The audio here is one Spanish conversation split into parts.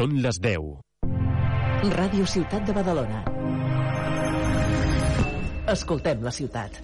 Són les 10. Ràdio Ciutat de Badalona. Escoltem la ciutat.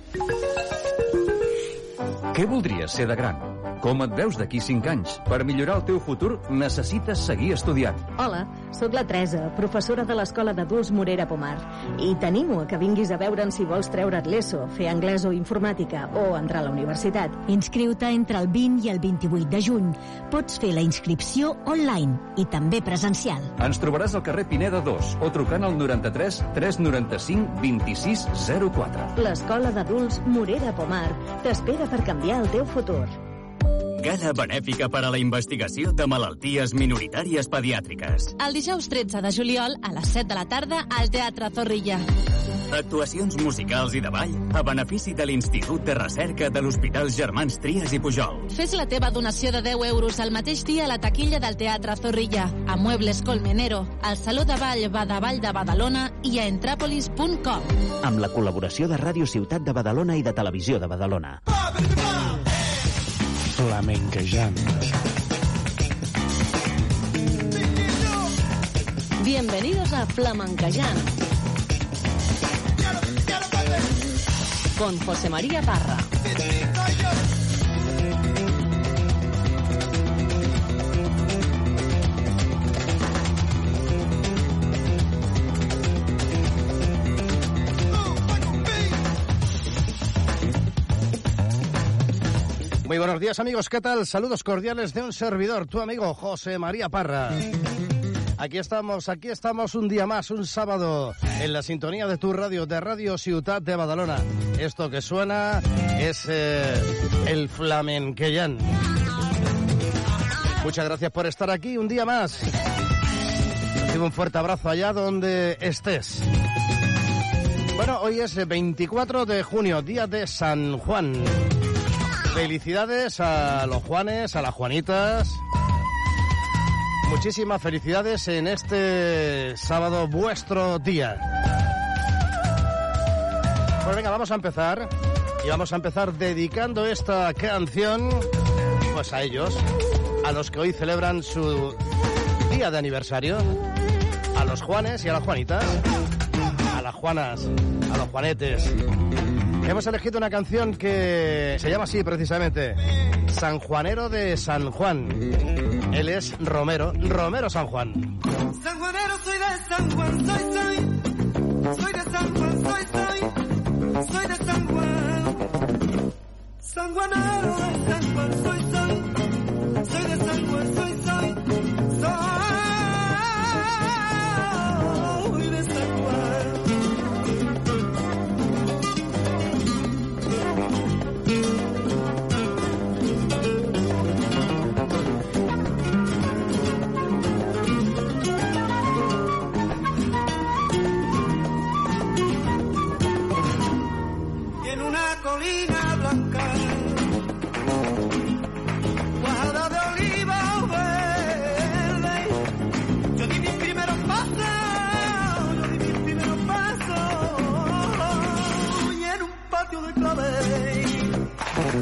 Què voldries ser de gran? Com et veus d'aquí 5 anys? Per millorar el teu futur necessites seguir estudiant. Hola, sóc la Teresa, professora de l'Escola d'Adults Morera Pomar. I t'animo a que vinguis a veure'n si vols treure't l'ESO, fer anglès o informàtica o entrar a la universitat. Inscriu-te entre el 20 i el 28 de juny. Pots fer la inscripció online i també presencial. Ens trobaràs al carrer Pineda 2 o trucant al 93 395 26 04. L'Escola d'Adults Morera Pomar t'espera per canviar el teu futur. Gala benèfica per a la investigació de malalties minoritàries pediàtriques. El dijous 13 de juliol, a les 7 de la tarda, al Teatre Zorrilla. Actuacions musicals i de ball a benefici de l'Institut de Recerca de l'Hospital Germans Trias i Pujol. Fes la teva donació de 10 euros al mateix dia a la taquilla del Teatre Zorrilla, a Muebles Colmenero, al Saló de Ball Badavall de Badalona i a entrapolis.com. Amb la col·laboració de Ràdio Ciutat de Badalona i de Televisió de Badalona. Flamenquejant. Bienvenidos a Flamencayán. Con José María Parra. Buenos días amigos, ¿qué tal? Saludos cordiales de un servidor, tu amigo José María Parra. Aquí estamos, aquí estamos un día más, un sábado, en la sintonía de tu radio, de Radio Ciutat de Badalona. Esto que suena es eh, el flamenquellán. Muchas gracias por estar aquí un día más. Recibo un fuerte abrazo allá donde estés. Bueno, hoy es el 24 de junio, día de San Juan. Felicidades a los Juanes, a las Juanitas. Muchísimas felicidades en este sábado, vuestro día. Pues venga, vamos a empezar. Y vamos a empezar dedicando esta canción pues a ellos, a los que hoy celebran su día de aniversario, a los Juanes y a las Juanitas, a las Juanas, a los Juanetes. Hemos elegido una canción que se llama así precisamente, San Juanero de San Juan. Él es Romero, Romero San Juan. San Juanero soy de San Juan, soy, soy. Soy de San Juan, soy, soy. Soy de San Juan. San Juanero de San Juan, soy, soy.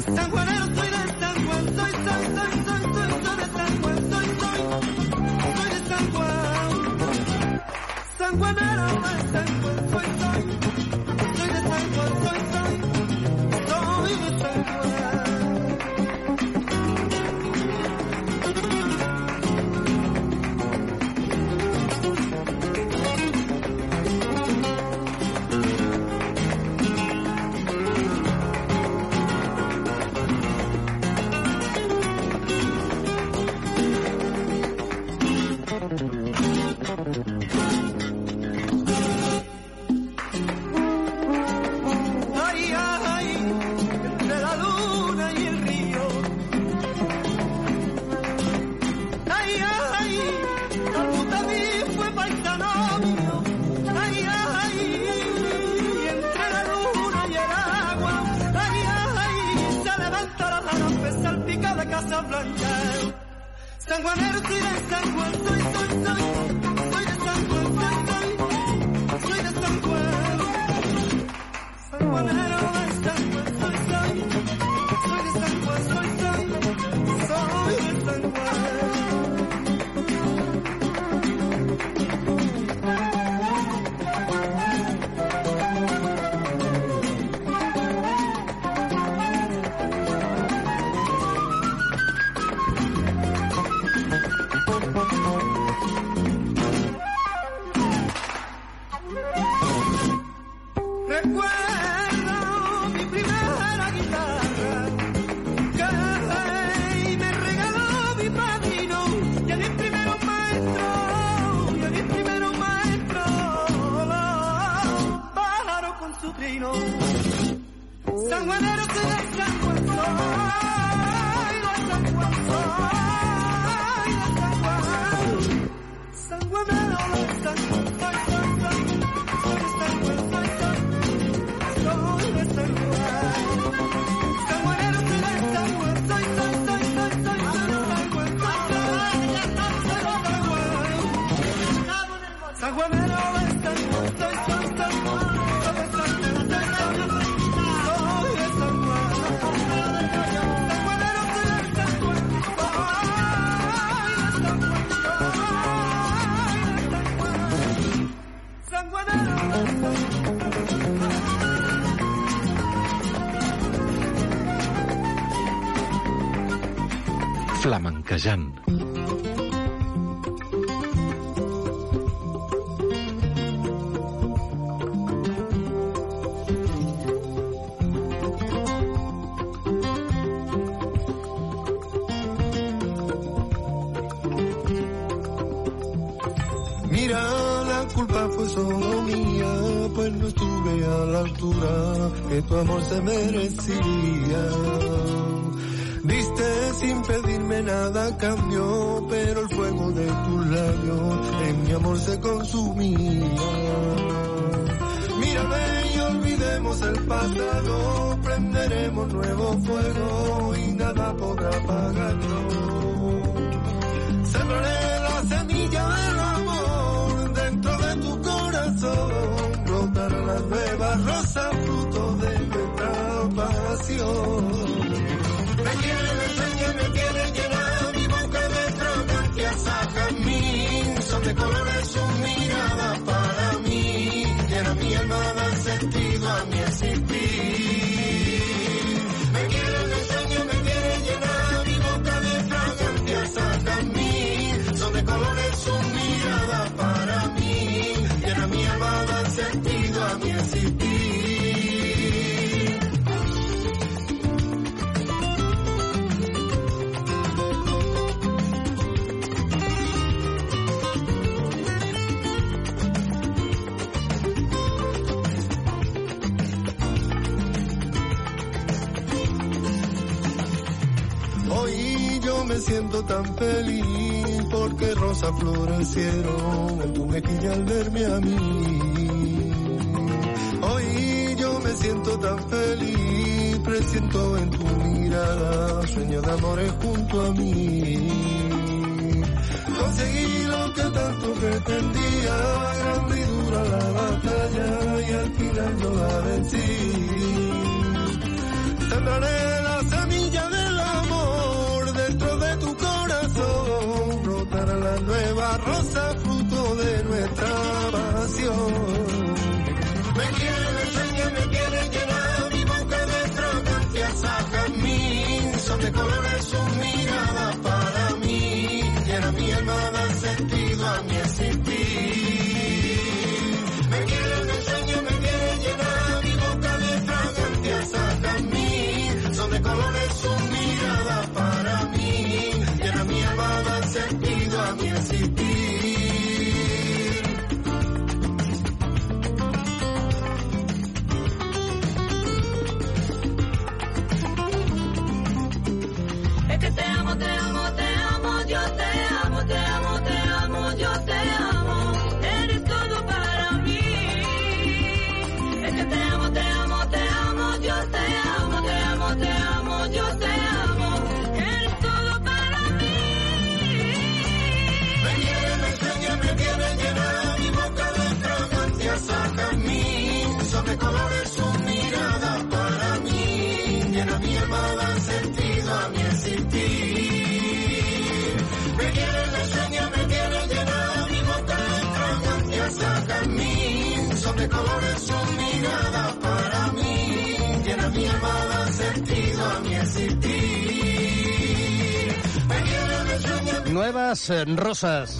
San Juan fue solo mía, pues no estuve a la altura que tu amor se merecía. Diste sin pedirme nada cambió, pero el fuego de tus labios en mi amor se consumía. Mírame y olvidemos el pasado, prenderemos nuevo fuego rosa tan feliz porque rosas florecieron en tu mejilla al verme a mí. Hoy yo me siento tan feliz, presiento en tu mirada sueño de amores junto a mí. Conseguí lo que tanto pretendía, grande y dura la batalla y al final yo la vencí. Sembraré la nueva rosa fruto de nuestra pasión. Nuevas eh, Rosas.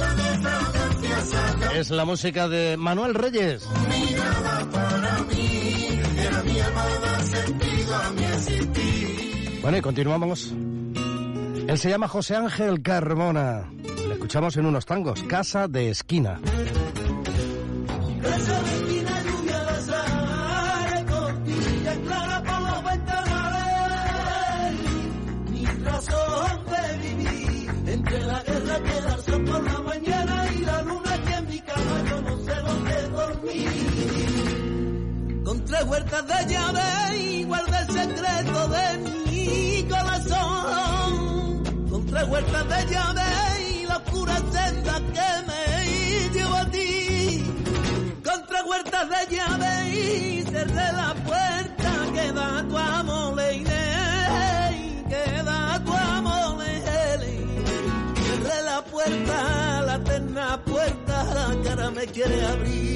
Es la música de Manuel Reyes. Bueno, y continuamos. Él se llama José Ángel Carmona. Le escuchamos en unos tangos, Casa de Esquina. Tres huertas de llave y guarda el secreto de mi corazón. Con tres huertas de llave y la oscura senda que me llevo a ti contra huertas de llave y cerré la puerta que da tu amor, que da tu amor. Cerré la puerta, la eterna puerta, la cara me quiere abrir.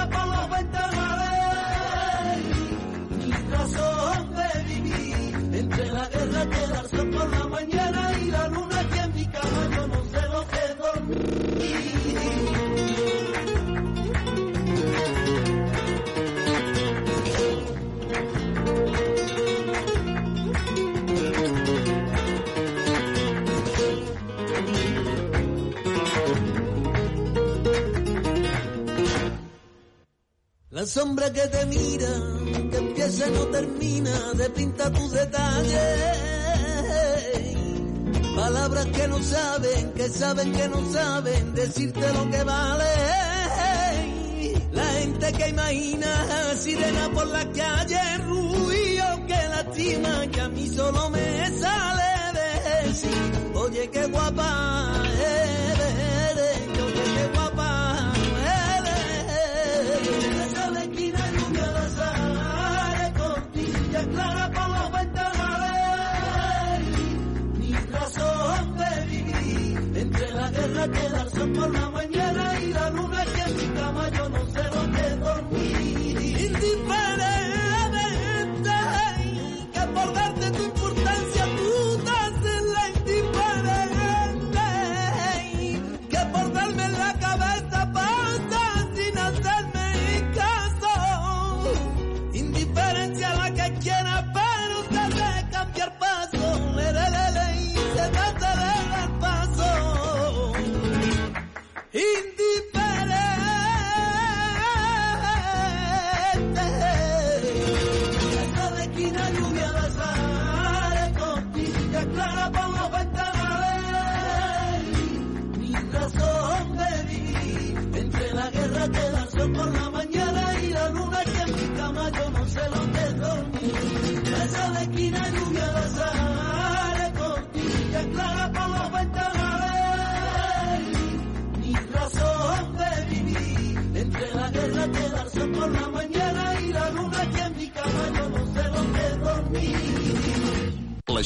La sombra que te mira, que empieza y no termina, de pintar tus detalles. Palabras que no saben, que saben que no saben, decirte lo que vale. La gente que imagina, sirena por la calle, ruido que lastima, que a mí solo me sale decir, oye qué guapa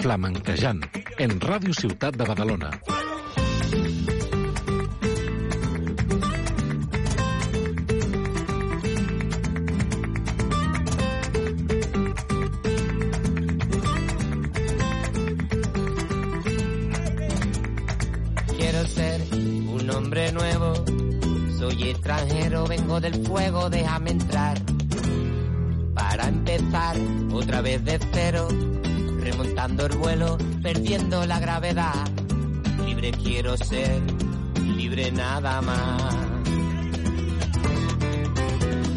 Flamenquejant, en Ràdio Ciutat de Badalona. Quiero ser un hombre nuevo. Soy extranjero, vengo del fuego, déjame entrar. Para empezar otra vez de cero, remontando el vuelo, perdiendo la gravedad. Libre quiero ser, libre nada más.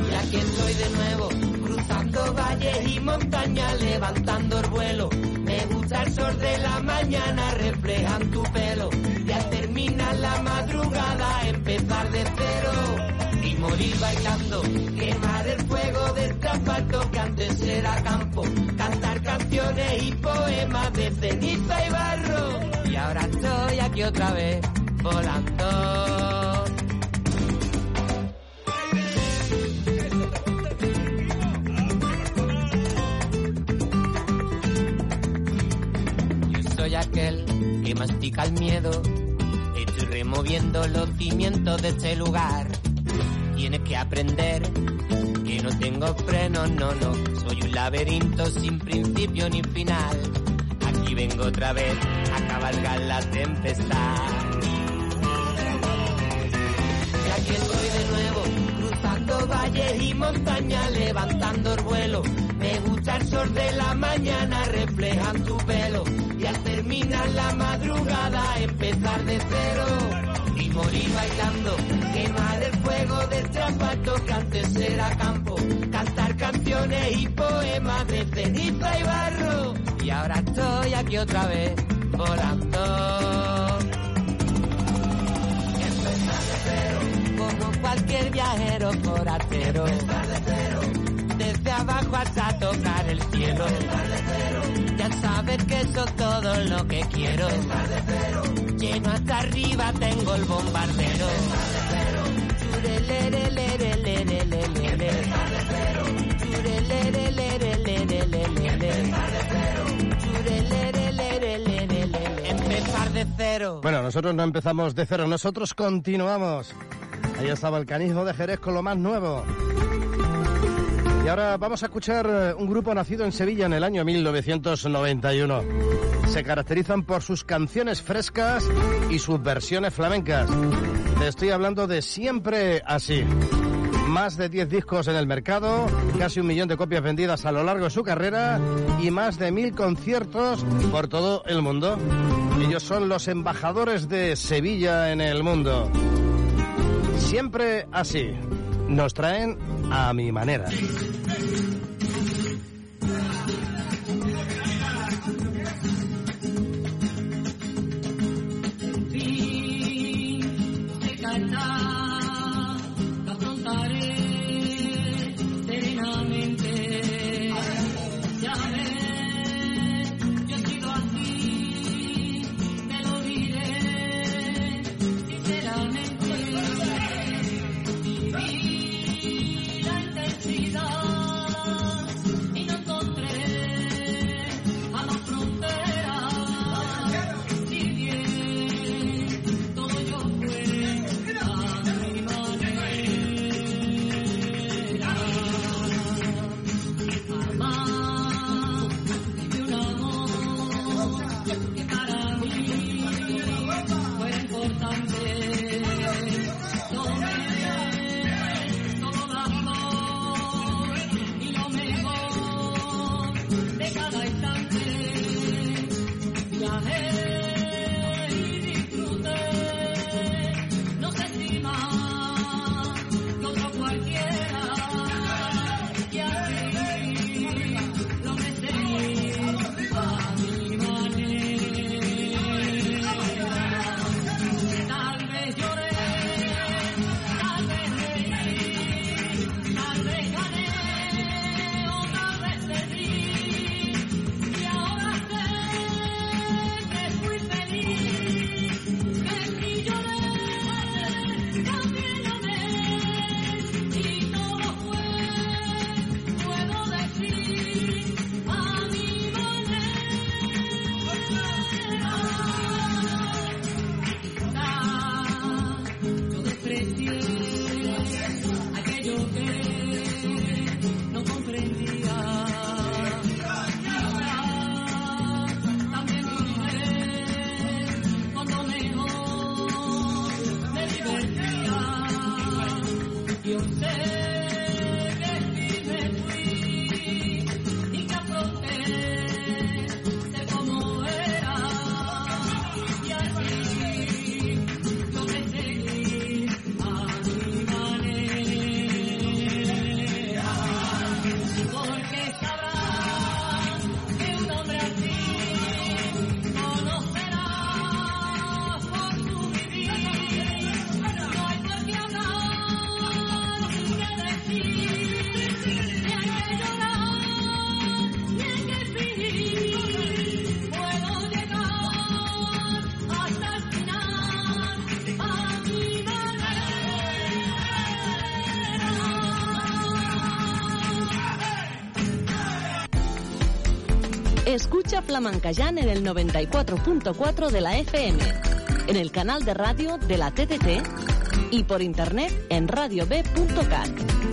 Y aquí estoy de nuevo, cruzando valles y montañas, levantando el vuelo. Me gusta el sol de la mañana, reflejan tu pelo. Y al terminar la madrugada empezar de cero morir bailando, quemar el fuego del asfalto que antes era campo, cantar canciones y poemas de ceniza y barro. Y ahora estoy aquí otra vez volando. Yo soy aquel que mastica el miedo. Estoy removiendo los cimientos de este lugar. Tienes que aprender que no tengo frenos, no, no. Soy un laberinto sin principio ni final. Aquí vengo otra vez a cabalgar la tempestad. Y aquí estoy de nuevo, cruzando valles y montañas, levantando el vuelo. Me gusta el sol de la mañana, reflejan tu pelo. Y al terminar la madrugada, empezar de cero. Y morir bailando, quemar el juego de trampa tocante será campo, cantar canciones y poemas de ceniza y barro. Y ahora estoy aquí otra vez, volando. Como cualquier viajero forastero. Desde abajo hasta tocar el cielo. Ya sabes que eso es todo lo que quiero. Lleno hasta arriba tengo el bombardero. Bueno, nosotros no empezamos de cero, nosotros continuamos. Ahí estaba el canijo de Jerez con lo más nuevo. Y ahora vamos a escuchar eh, un grupo nacido en Sevilla en el año 1991. Se caracterizan por sus canciones frescas y sus versiones flamencas. Estoy hablando de Siempre Así. Más de 10 discos en el mercado, casi un millón de copias vendidas a lo largo de su carrera y más de mil conciertos por todo el mundo. Ellos son los embajadores de Sevilla en el mundo. Siempre así. Nos traen a mi manera. Bye. Escucha Flamencayán en el 94.4 de la FM, en el canal de radio de la TDT y por internet en radiob.cat.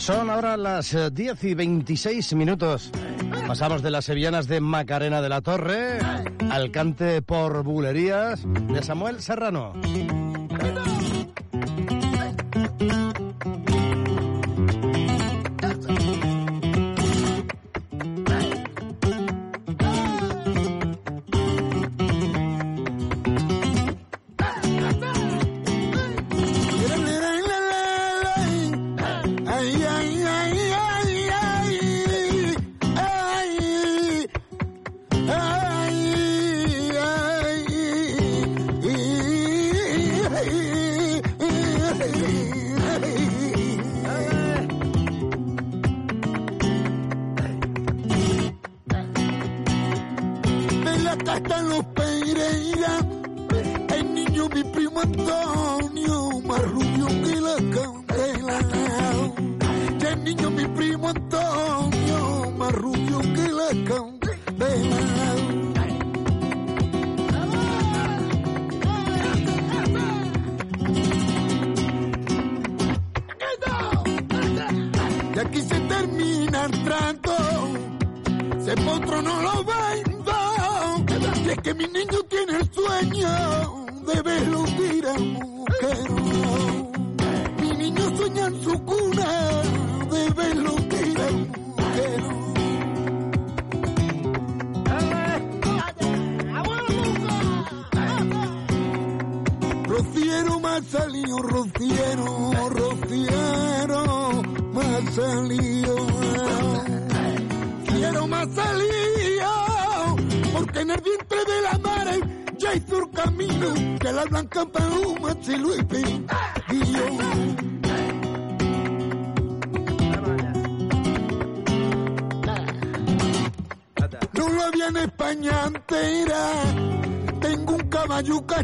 Son ahora las eh, 10 y 26 minutos. Pasamos de las sevillanas de Macarena de la Torre al cante por bulerías de Samuel Serrano.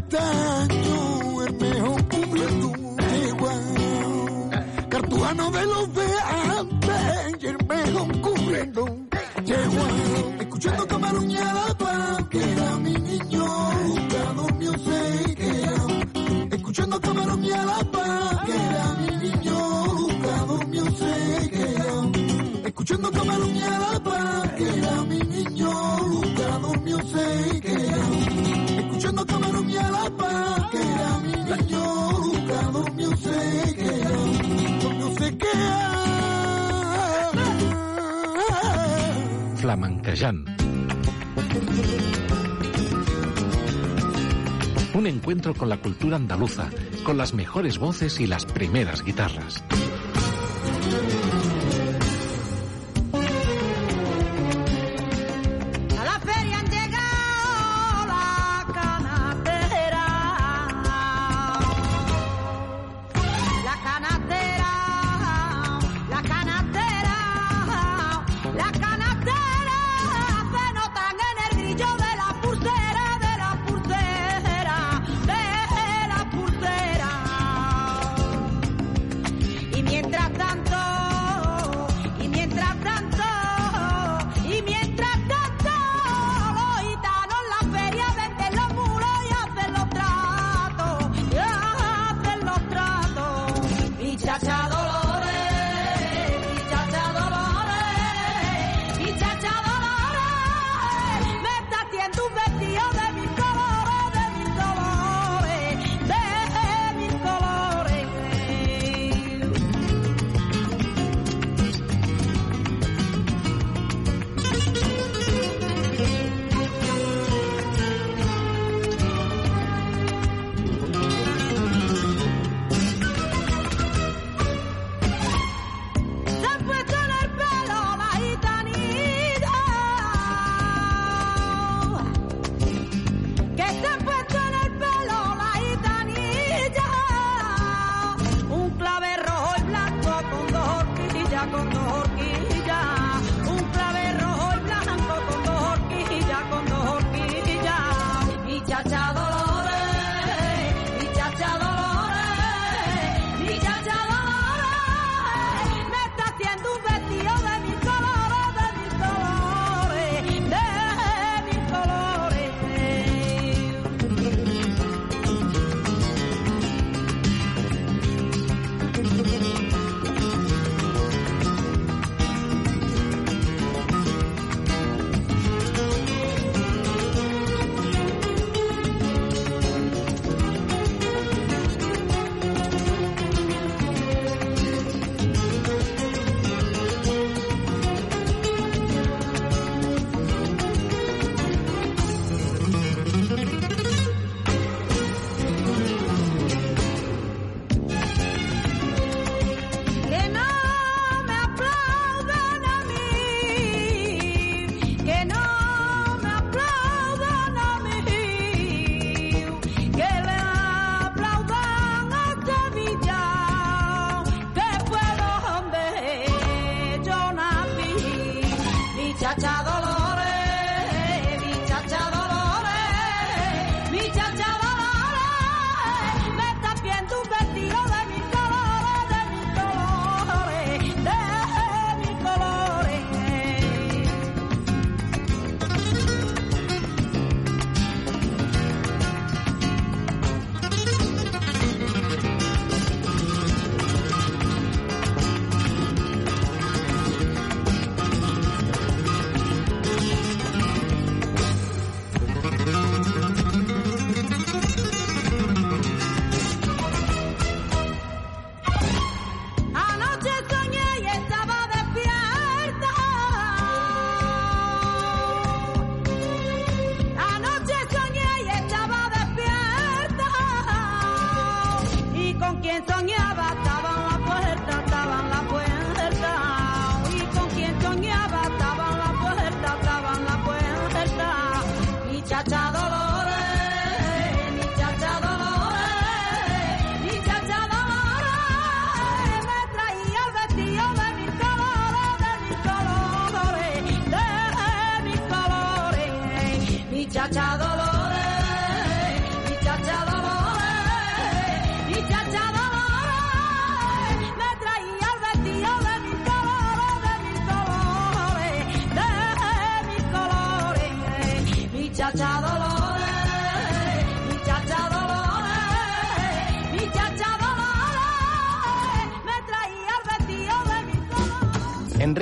time. Mejores voces y las primeras guitarras.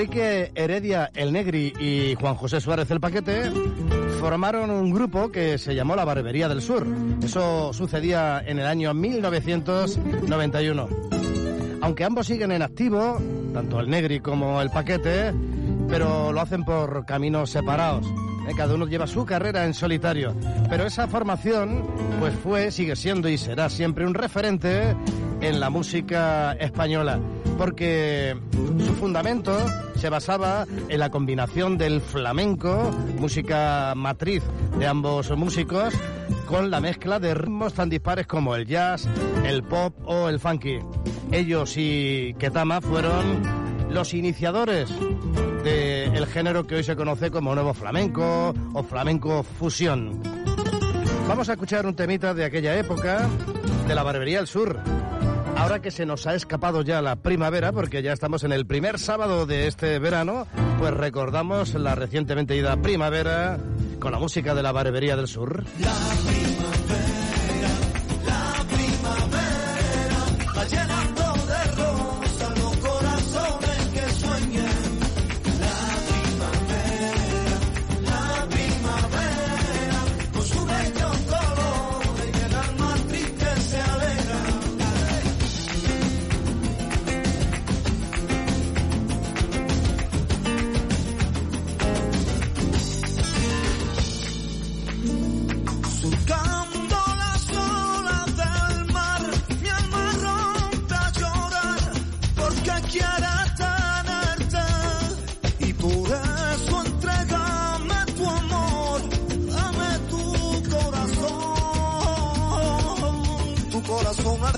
Enrique Heredia el Negri y Juan José Suárez el Paquete formaron un grupo que se llamó La Barbería del Sur. Eso sucedía en el año 1991. Aunque ambos siguen en activo, tanto el Negri como el Paquete, pero lo hacen por caminos separados. ¿eh? Cada uno lleva su carrera en solitario. Pero esa formación, pues fue, sigue siendo y será siempre un referente en la música española. Porque su fundamento se basaba en la combinación del flamenco, música matriz de ambos músicos, con la mezcla de ritmos tan dispares como el jazz, el pop o el funky. Ellos y Ketama fueron los iniciadores del género que hoy se conoce como nuevo flamenco o flamenco fusión. Vamos a escuchar un temita de aquella época, de la Barbería del Sur. Ahora que se nos ha escapado ya la primavera, porque ya estamos en el primer sábado de este verano, pues recordamos la recientemente ida primavera con la música de la Barbería del Sur. va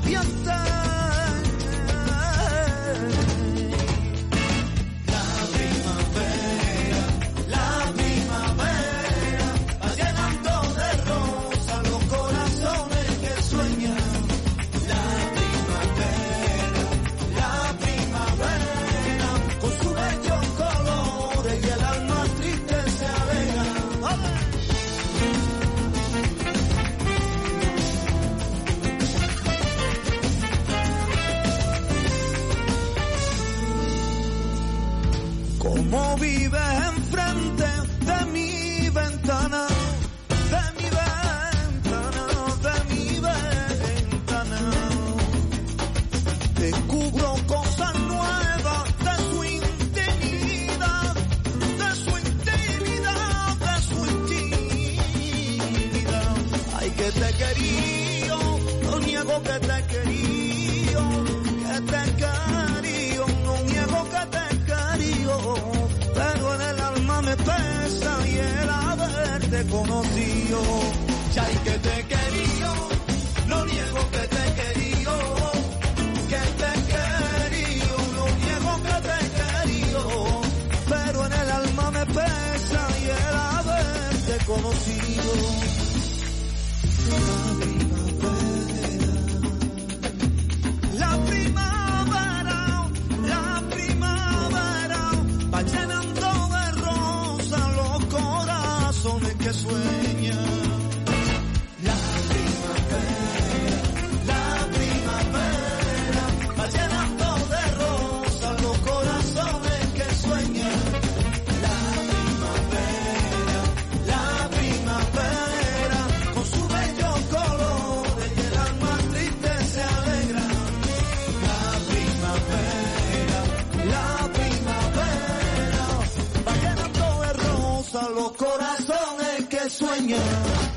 Dios que te quería, que te quería, no niego que te quería, pero en el alma me pesa y el haberte conocido. Ya hay que te quería, no niego que te quería, que te quería, no niego que te quería, pero en el alma me pesa y el haberte conocido. Los corazones que sueñan.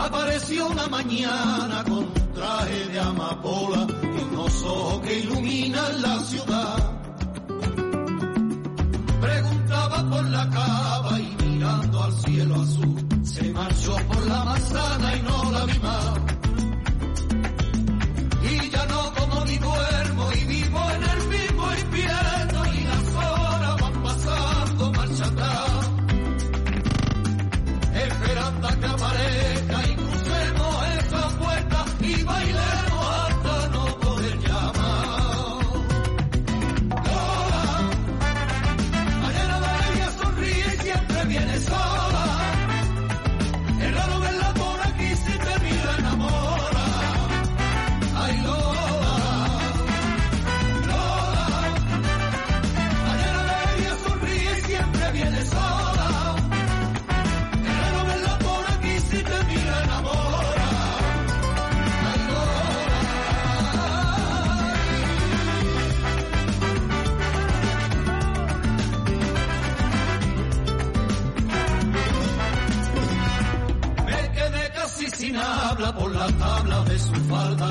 Apareció una mañana con traje de amapola y unos ojos que iluminan la ciudad. Preguntaba por la cava y mirando al cielo azul, se marchó por la manzana y no la vi más. Por la tabla de su falda.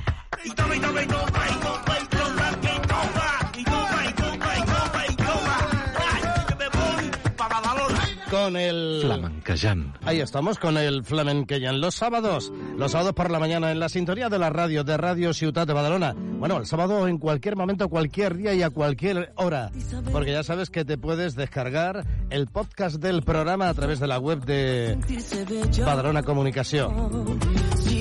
Con el... Flamencayan. Ahí estamos con el Flamencayan. Los sábados, los sábados por la mañana en la sintonía de la radio, de Radio Ciudad de Badalona. Bueno, el sábado en cualquier momento, cualquier día y a cualquier hora. Porque ya sabes que te puedes descargar el podcast del programa a través de la web de Badalona Comunicación.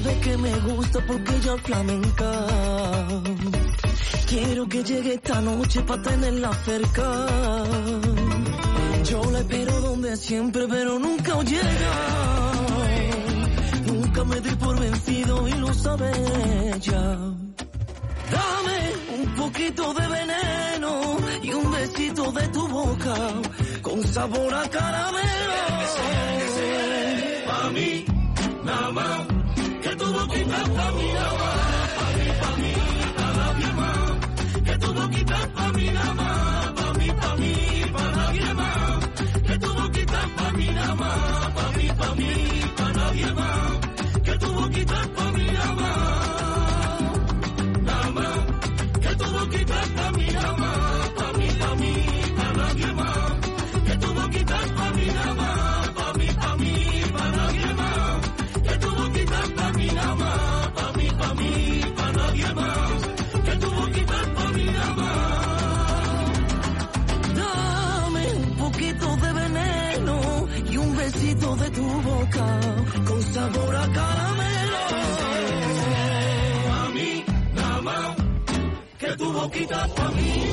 sabe que me gusta porque ella flamenca. Quiero que llegue esta noche para tenerla cerca. Yo la espero donde siempre, pero nunca llega. Nunca me di por vencido y lo sabe ella. Dame un poquito de veneno y un besito de tu boca con sabor a caramelo. Pa' mí, nada más. Mama, Mama, Mama, bonita familia.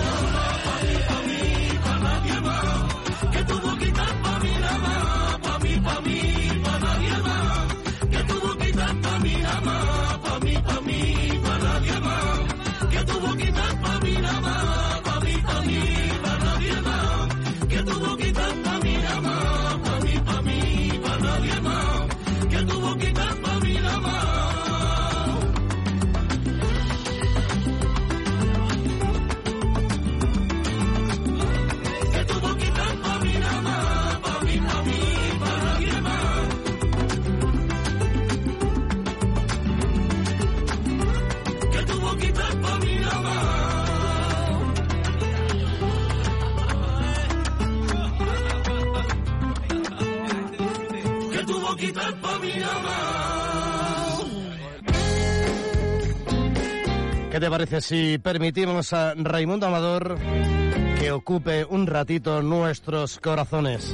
¿Qué te parece si permitimos a Raimundo Amador que ocupe un ratito nuestros corazones?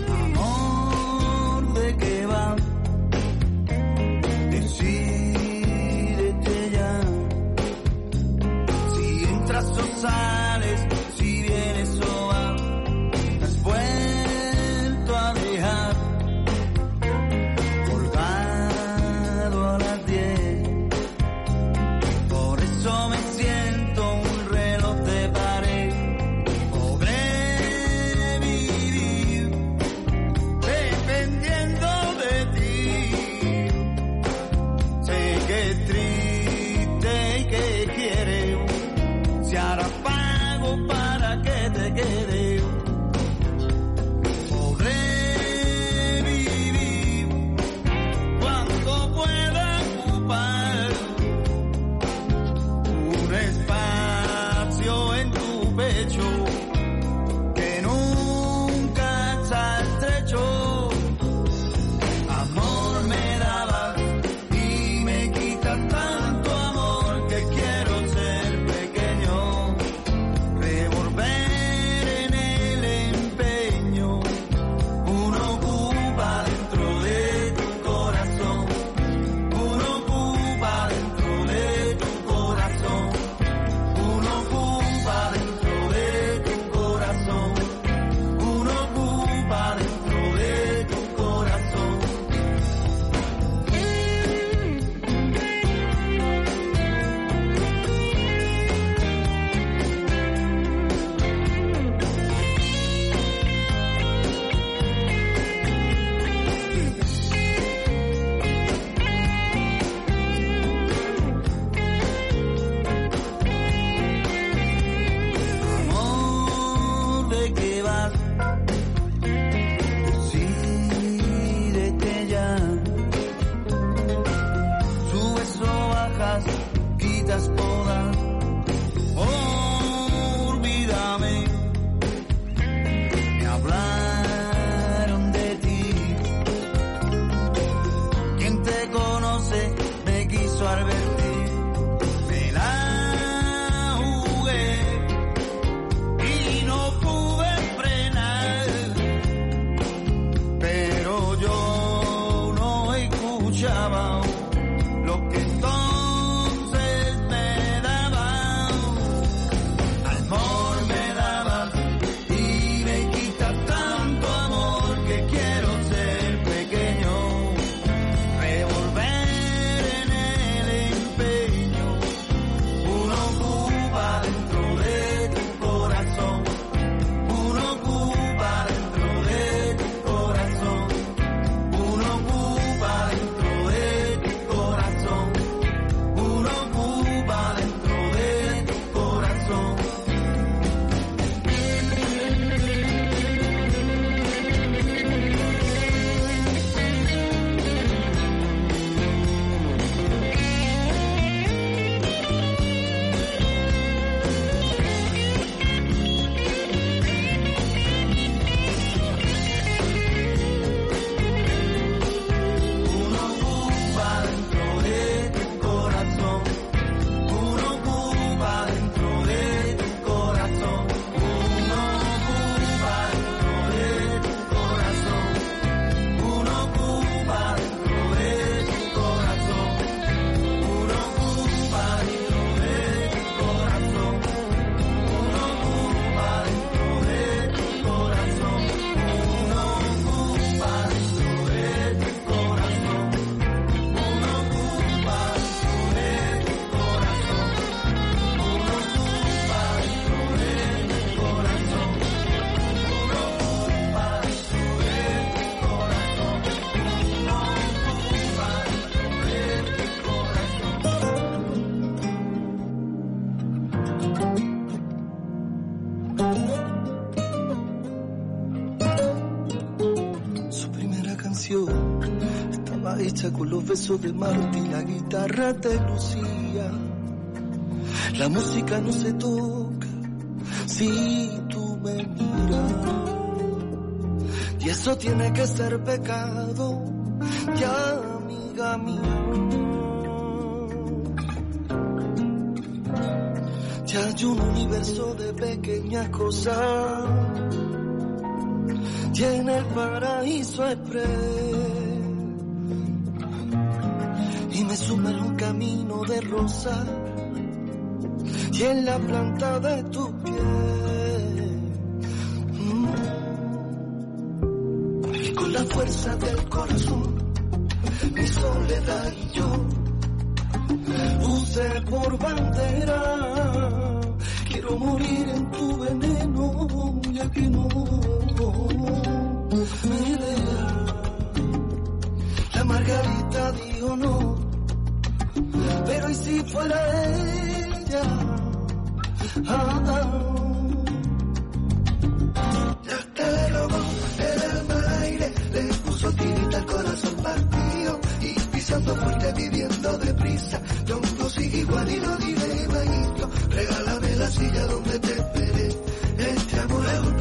Besos de Marta y la guitarra de Lucía. La música no se toca si tú me miras. Y eso tiene que ser pecado, ya amiga mía. Ya hay un universo de pequeñas cosas y en el paraíso express y en la planta de tu piel. Mm. con la fuerza del corazón mi soledad y yo puse por bandera. Quiero morir en tu veneno ya que no me deja. La margarita dijo no pero y si fuera ella ah, ah. Ya te le robó el alma al aire, le puso tirita al corazón partido y pisando fuerte viviendo deprisa. Yo no sigo igual y lo diré bajito, regálame la silla donde te esperé. Este amor es un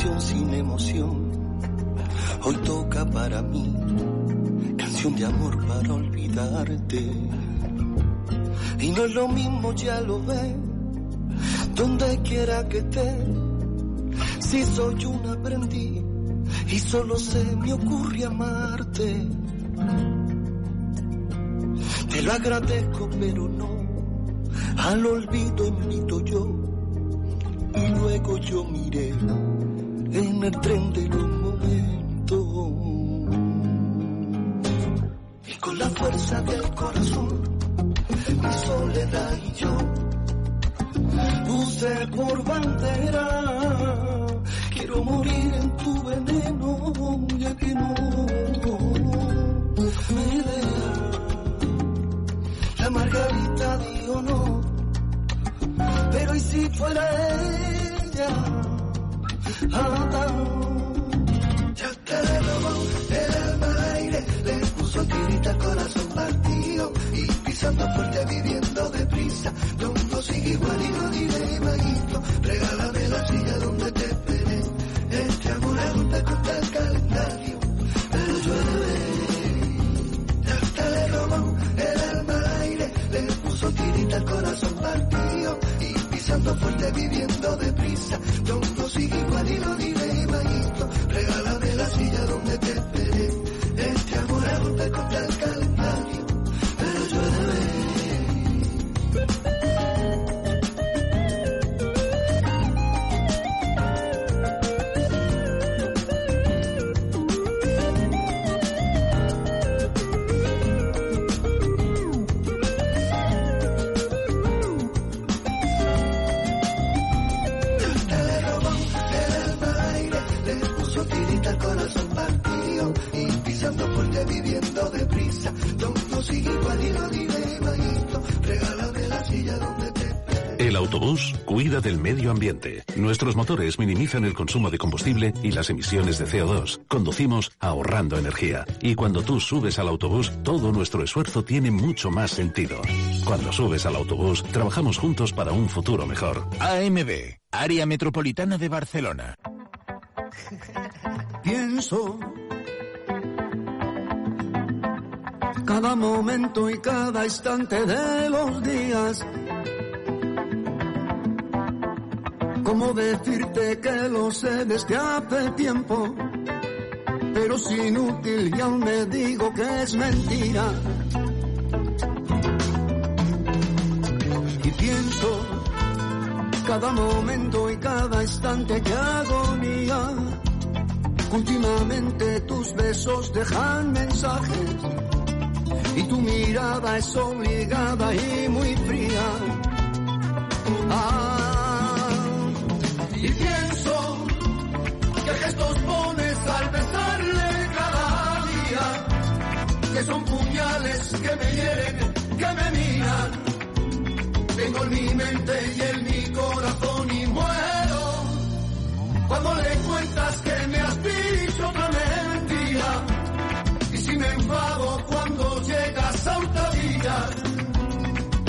canción sin emoción, hoy toca para mí, canción de amor para olvidarte. Y no es lo mismo, ya lo ves, donde quiera que esté, si soy un aprendiz y solo se me ocurre amarte. Te lo agradezco, pero no, al olvido invito yo. Y luego yo miré en el tren de los momentos. Y con la fuerza del corazón, mi soledad y yo, puse por bandera. Quiero morir en tu veneno, ya que no me deja. La margarita dijo no, pero ¿y si fuera ella? Al aire, le puso tirita al corazón partido y pisando fuerte viviendo deprisa. No sigue igual y no diré bajito, regálame la silla donde te esperé. Este amor es un contra calendario, viviendo deprisa. No sigue igual y no diré bajito, regálame la silla donde te El autobús cuida del medio ambiente. Nuestros motores minimizan el consumo de combustible y las emisiones de CO2. Conducimos ahorrando energía. Y cuando tú subes al autobús, todo nuestro esfuerzo tiene mucho más sentido. Cuando subes al autobús, trabajamos juntos para un futuro mejor. AMB, Área Metropolitana de Barcelona. pienso cada momento y cada instante de los días. ¿Cómo decirte que lo sé desde hace tiempo? Pero es inútil y aún me digo que es mentira. Y pienso cada momento y cada instante que agonía. Últimamente tus besos dejan mensajes tu mirada es obligada y muy fría. Ah, y pienso que gestos pones al besarle cada día, que son puñales que me hieren, que me miran. Tengo en mi mente y en mi corazón y muero cuando le cuentas que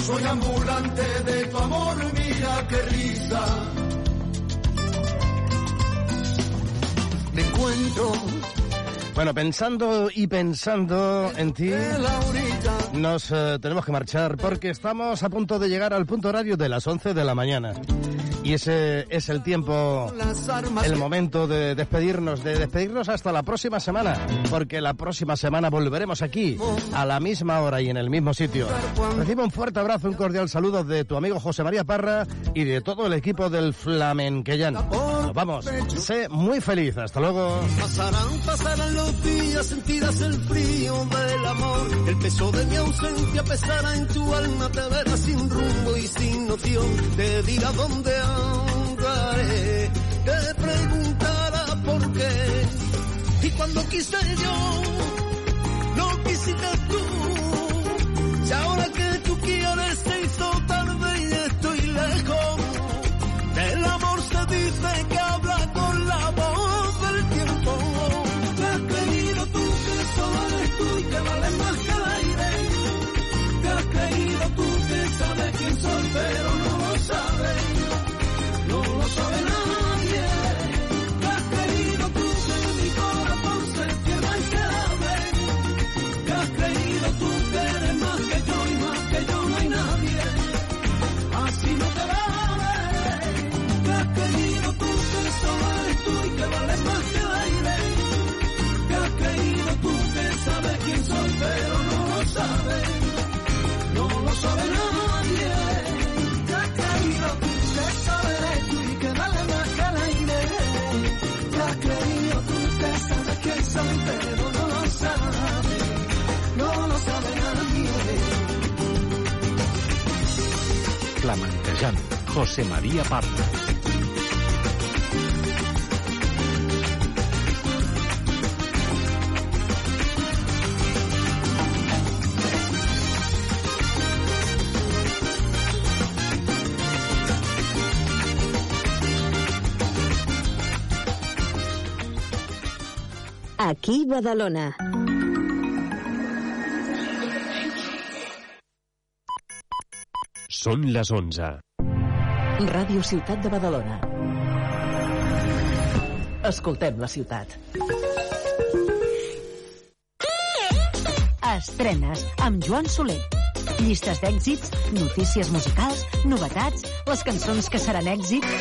soy ambulante de tu amor, mira qué risa. Me encuentro Bueno, pensando y pensando en ti, nos eh, tenemos que marchar porque estamos a punto de llegar al punto horario de las 11 de la mañana. Y ese es el tiempo, el momento de despedirnos, de despedirnos hasta la próxima semana, porque la próxima semana volveremos aquí a la misma hora y en el mismo sitio. Recibe un fuerte abrazo, un cordial saludo de tu amigo José María Parra y de todo el equipo del Flamenquellán. Nos vamos, sé muy feliz, hasta luego. Pasarán, pasarán los días, sentirás el frío del amor. El peso de mi ausencia pesará en tu alma, te verás sin rumbo y sin noción. Te dirá dónde andaré, te preguntará por qué. Y cuando quise yo, no quisiste tú. Flamenquejant, José María Parra. Aquí Badalona. Són les 11. Ràdio Ciutat de Badalona. Escoltem la ciutat. Estrenes amb Joan Soler. Llistes d'èxits, notícies musicals, novetats, les cançons que seran èxit.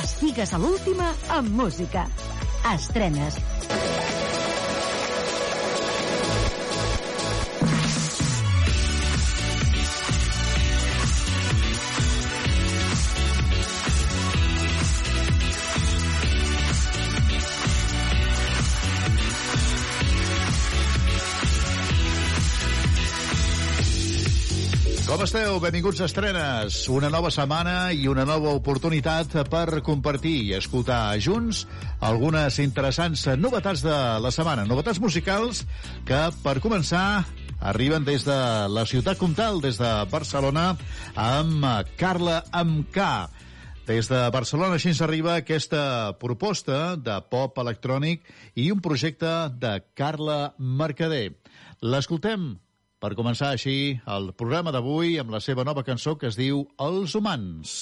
Estigues a l'última amb música. Estrenes. Esteu? Benvinguts a Estrenes. Una nova setmana i una nova oportunitat per compartir i escoltar junts algunes interessants novetats de la setmana. Novetats musicals que, per començar, arriben des de la ciutat comtal, des de Barcelona, amb Carla amb K. Des de Barcelona així ens arriba aquesta proposta de pop electrònic i un projecte de Carla Mercader. L'escoltem per començar així el programa d'avui amb la seva nova cançó que es diu Els humans.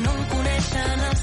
no em coneixen els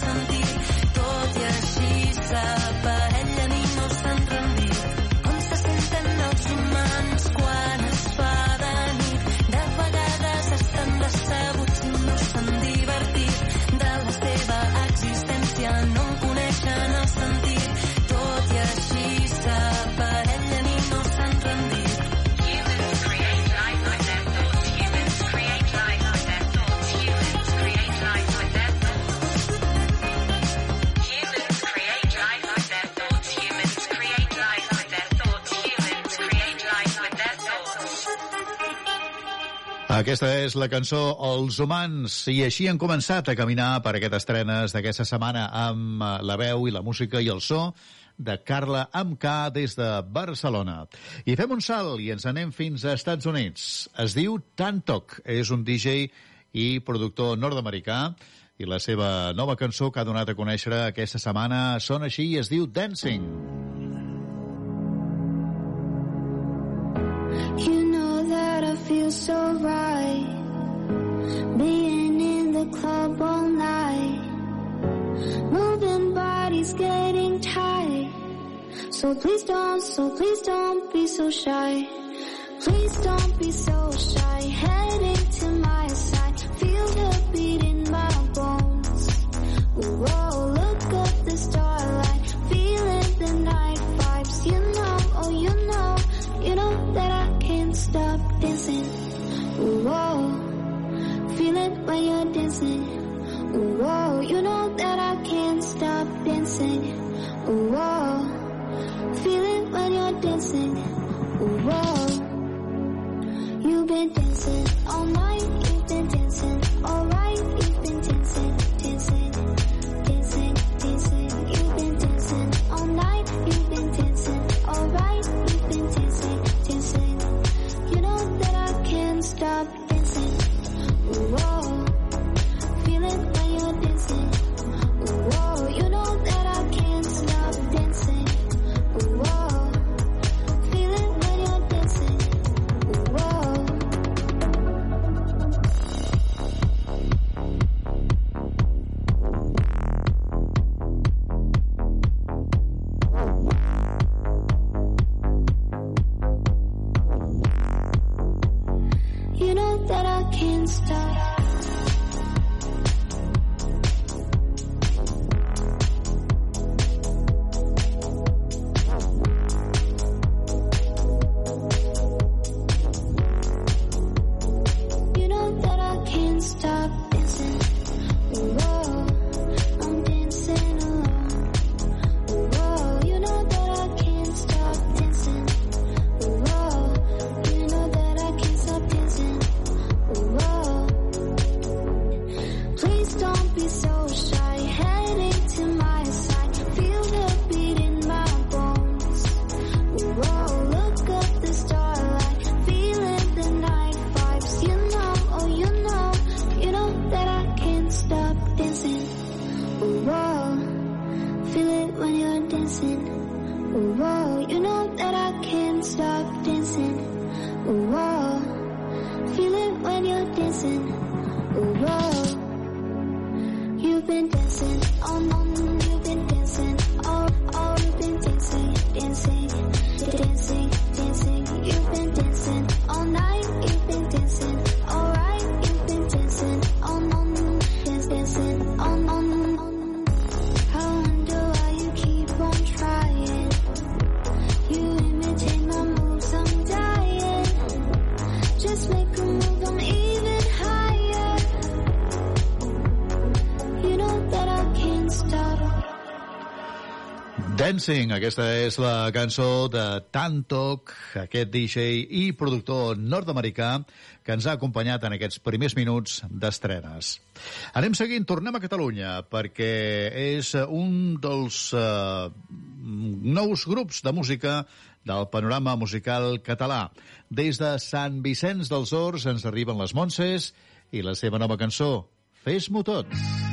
Aquesta és la cançó Els humans i així han començat a caminar per aquestes estrenes d'aquesta setmana amb eh, la veu i la música i el so de Carla amb K des de Barcelona. I fem un salt i ens anem fins a Estats Units. Es diu Tantok, és un DJ i productor nord-americà i la seva nova cançó que ha donat a conèixer aquesta setmana sona així i es diu Dancing. You know that I feel so right. Being in the club all night. Moving bodies getting tight. So please don't, so please don't be so shy. Please don't be so shy. Heading to my side. Feel the beat in my bones. Whoa, look up the starlight stop dancing. Whoa, feel it when you're dancing. Whoa, you know that I can't stop dancing. Whoa, feel it when you're dancing. Whoa, you've been dancing all night You've been dancing alright stop stop. dancing all morning. You've been dancing all all we've been dancing, dancing. Dancing, aquesta és la cançó de Tantok, aquest DJ i productor nord-americà que ens ha acompanyat en aquests primers minuts d'estrenes. Anem seguint, tornem a Catalunya, perquè és un dels eh, nous grups de música del panorama musical català. Des de Sant Vicenç dels Horts ens arriben les Montses i la seva nova cançó, Fes-m'ho tot. No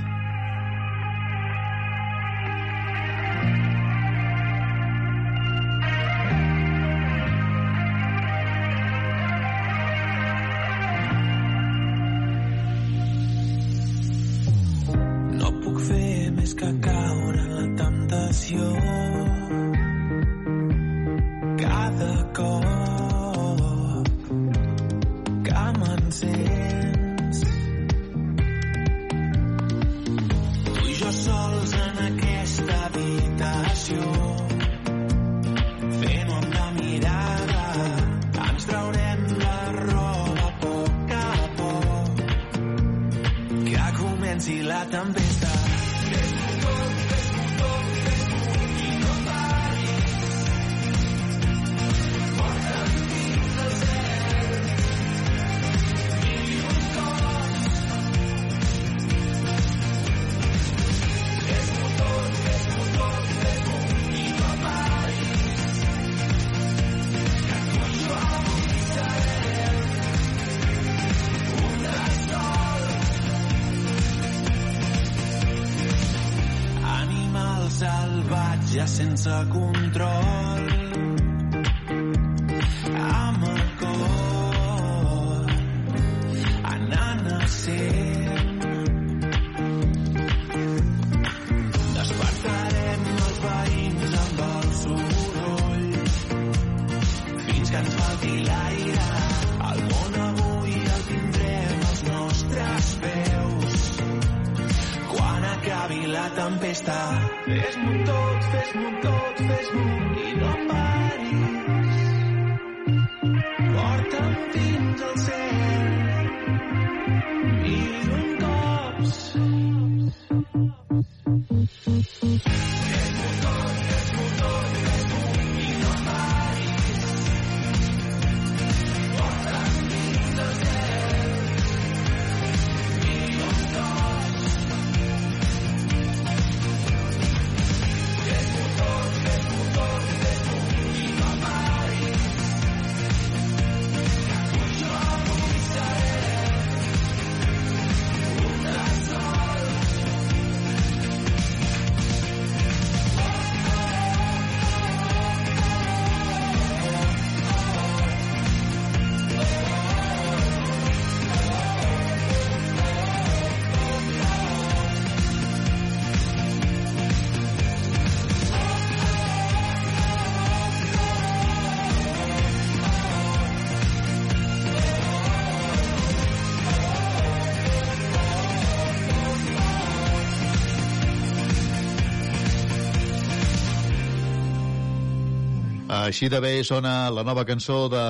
Així de bé sona la nova cançó de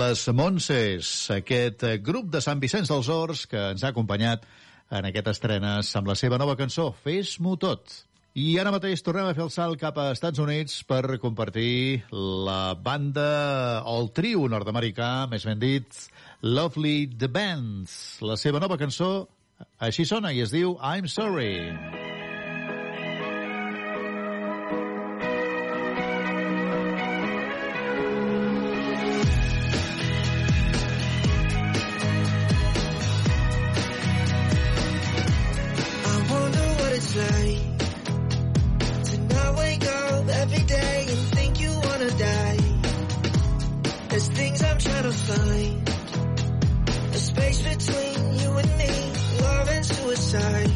Les Montses, aquest grup de Sant Vicenç dels Horts que ens ha acompanyat en aquest estrenes amb la seva nova cançó, Fes-m'ho tot. I ara mateix tornem a fer el salt cap a Estats Units per compartir la banda, o el trio nord-americà, més ben dit, Lovely The Bands. La seva nova cançó, així sona i es diu I'm Sorry. I to find. A space between you and me, love and suicide.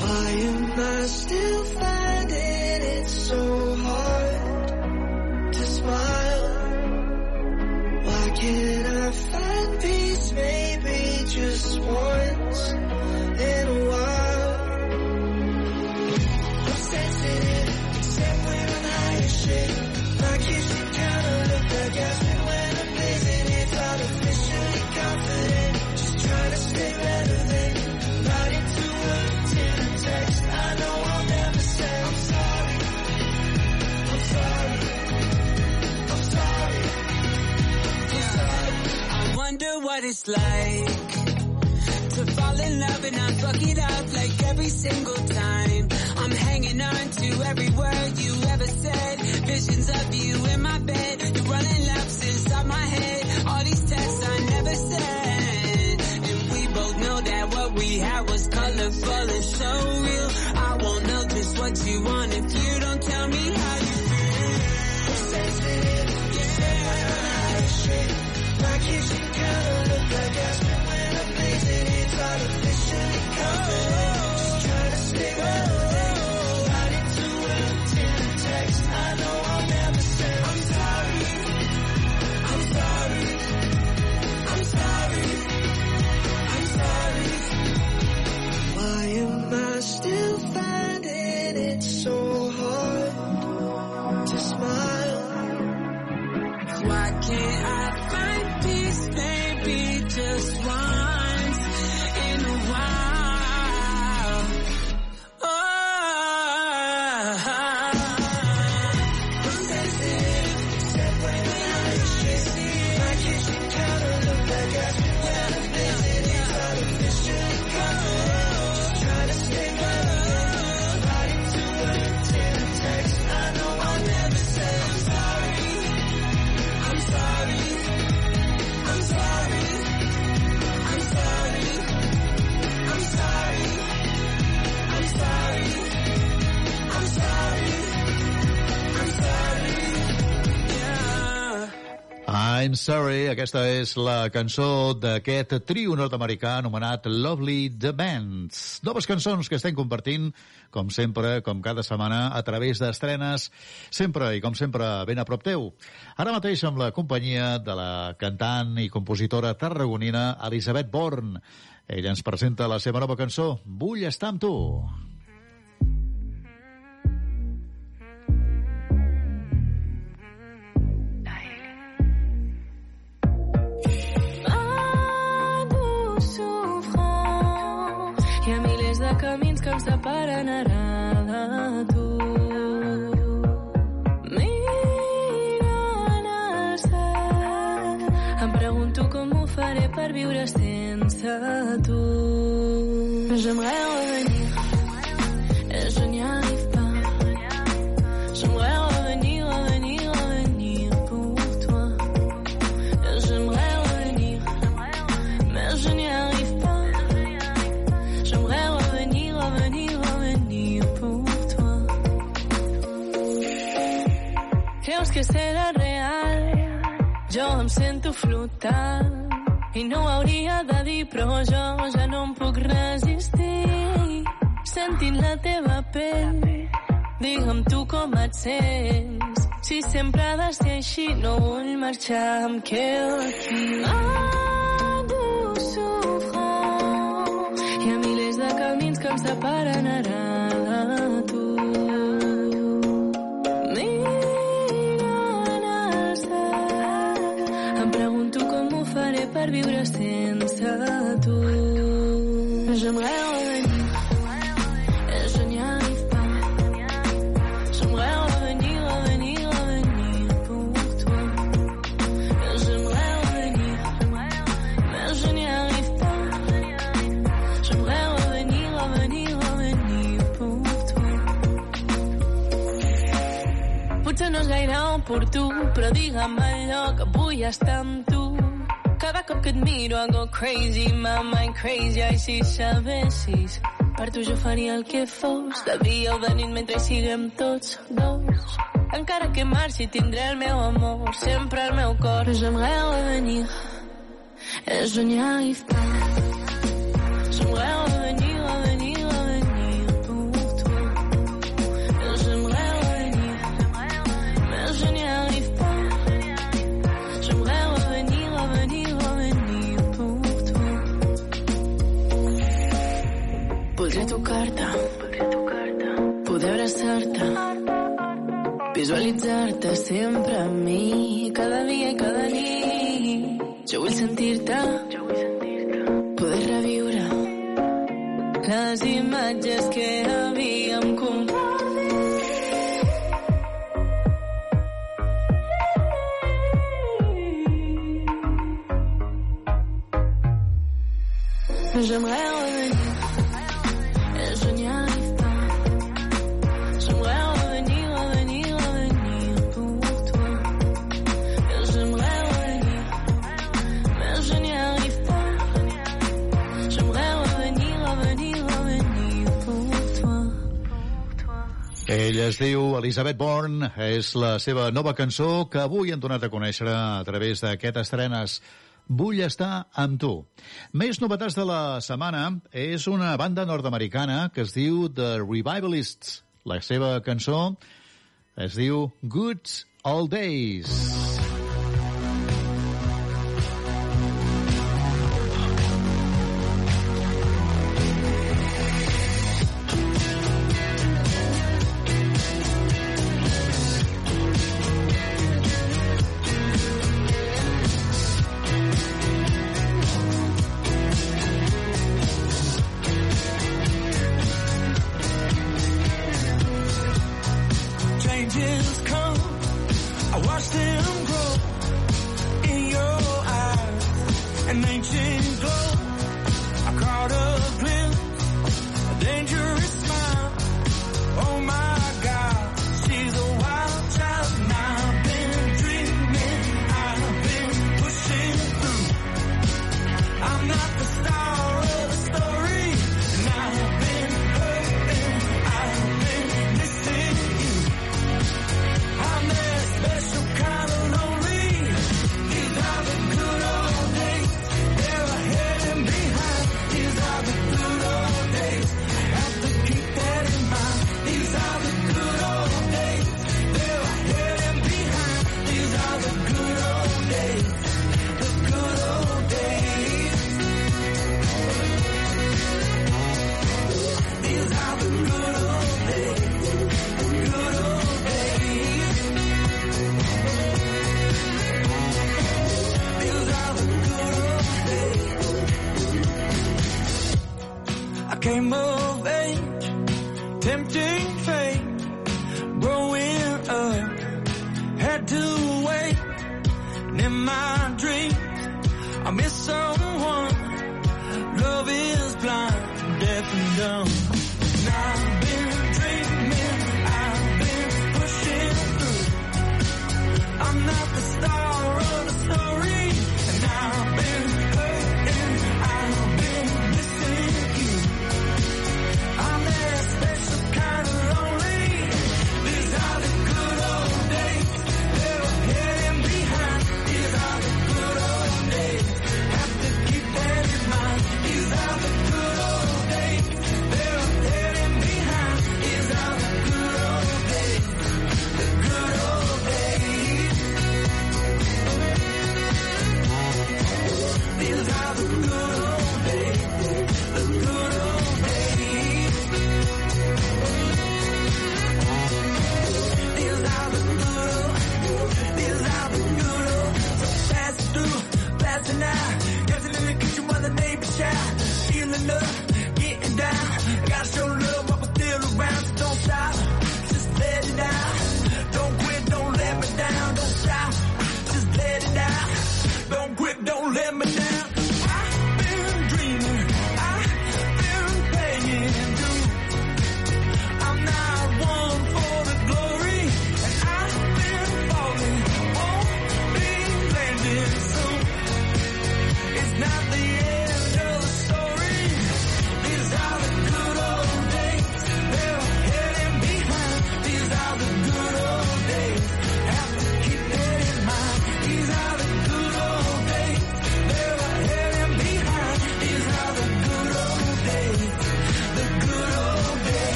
Why am I still finding it so hard to smile? Why can't I find peace maybe just once What it's like to fall in love and not fuck it up like every single time. I'm hanging on to every word you ever said. Visions of you in my bed. You're running laps inside my head. All these texts I never sent. And we both know that what we had was colorful and so real. I won't know just what you want if you don't tell me how you feel. sensitive. My artificially confident. Just trying to stay I'm sorry, aquesta és la cançó d'aquest trio nord-americà anomenat Lovely The Bands. Noves cançons que estem compartint, com sempre, com cada setmana, a través d'estrenes, sempre i com sempre ben a prop teu. Ara mateix amb la companyia de la cantant i compositora tarragonina Elisabet Born. Ella ens presenta la seva nova cançó, Vull estar amb tu. Separen ara de tu. Mirant al cel, em pregunto com ho faré per viure sense tu. J'aimerais sento flotant i no ho hauria de dir, però jo ja no em puc resistir. Sentint la teva pell, digue'm tu com et sents. Si sempre ha de ser així, no vull marxar, em quedo aquí. Algú s'ofrà. Hi ha milers de camins que em separen ara de tu. Per viure sense tu. J'aimerais revenir, je n'y arrive pas. Revenir, revenir, revenir pour toi. J'aimerais revenir, je n'y arrive pas. J'aimerais revenir, revenir, revenir pour toi. Potser no és gaire oportú, però digue'm allò que vull estar amb tu. Cop que et miro I go crazy, my mind crazy, ai si sabessis. Per tu jo faria el que fos, de dia o de nit mentre siguem tots dos. Encara que marxi tindré el meu amor, sempre al meu cor. J'aimerais revenir, et je n'y arrive pas. J'aimerais revenir, Voldré tocar-te, poder abraçar-te, visualitzar-te sempre a mi, cada dia i cada nit. Jo vull sentir-te, Ella es diu Elisabeth Bourne, és la seva nova cançó que avui han donat a conèixer a través d'aquest estrenes Vull estar amb tu. Més novetats de la setmana és una banda nord-americana que es diu The Revivalists. La seva cançó es diu Good Old Days.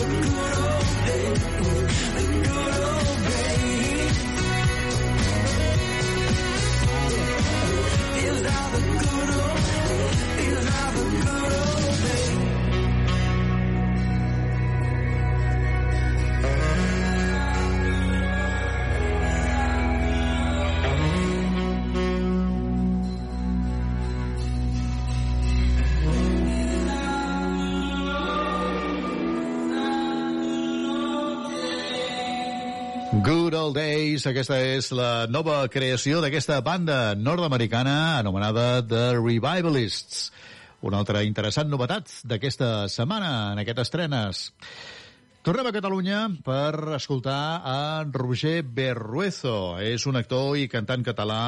Thank you. Old Days, aquesta és la nova creació d'aquesta banda nord-americana anomenada The Revivalists. Una altra interessant novetat d'aquesta setmana, en aquestes estrenes. Tornem a Catalunya per escoltar a Roger Berruezo. És un actor i cantant català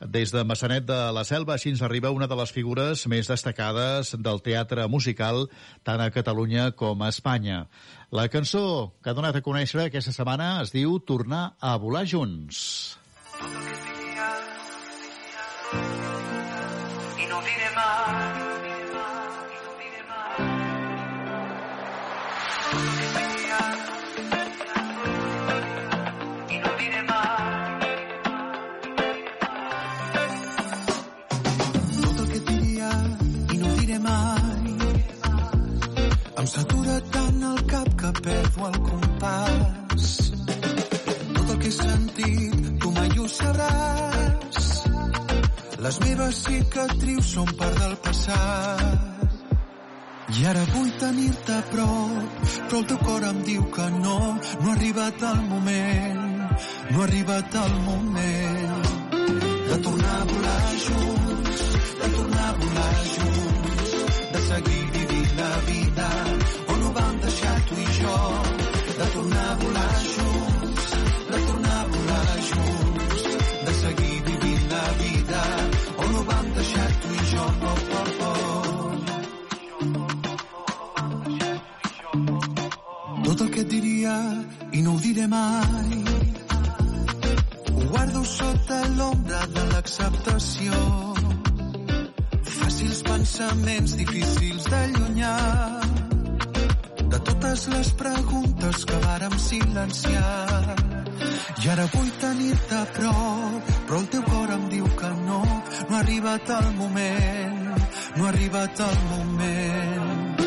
des de Massanet de la Selva, així ens arriba una de les figures més destacades del teatre musical tant a Catalunya com a Espanya. La cançó que ha donat a conèixer aquesta setmana es diu Tornar a volar junts. i no diré mai em satura perdo el compàs. Tot el que he sentit tu mai ho sabràs. Les meves cicatrius són part del passat. I ara vull tenir-te a prop, però el teu cor em diu que no, no ha arribat el moment, no ha arribat el moment de tornar a volar junts, de tornar a volar junts, de seguir vivint la vida tu i jo, de tornar a volar junts, de tornar a volar junts, de seguir vivint la vida on ho vam deixar tu i jo. Oh, oh, oh. Tot el que et diria i no ho diré mai ho guardo sota l'ombra de l'acceptació. Fàcils pensaments difícils d'allunyar de totes les preguntes que vàrem silenciar. I ara vull tenir-te a prop, però el teu cor em diu que no, no ha arribat el moment, no ha arribat el moment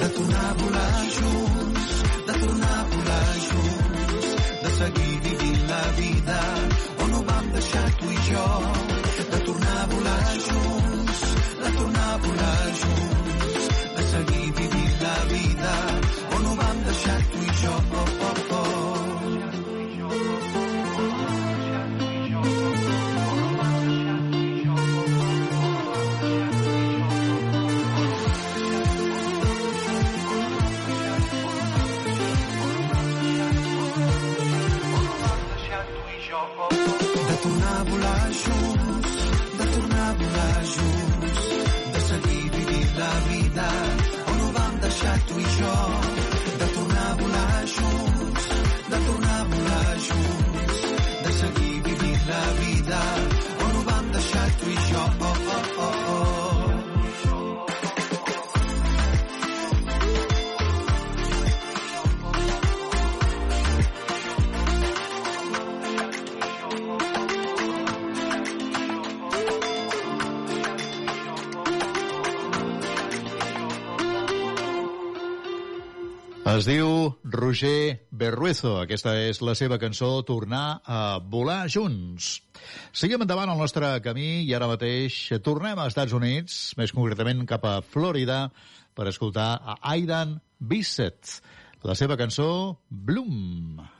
de tornar a volar junts, de tornar a volar junts, de seguir vivint la vida on ho vam deixar tu i jo, de tornar a volar junts, de tornar a volar junts. vida. Es diu Roger Berruezo. Aquesta és la seva cançó Tornar a volar junts. Seguim endavant el nostre camí i ara mateix tornem a Estats Units, més concretament cap a Florida, per escoltar a Aidan Bissett, la seva cançó Bloom. Bloom.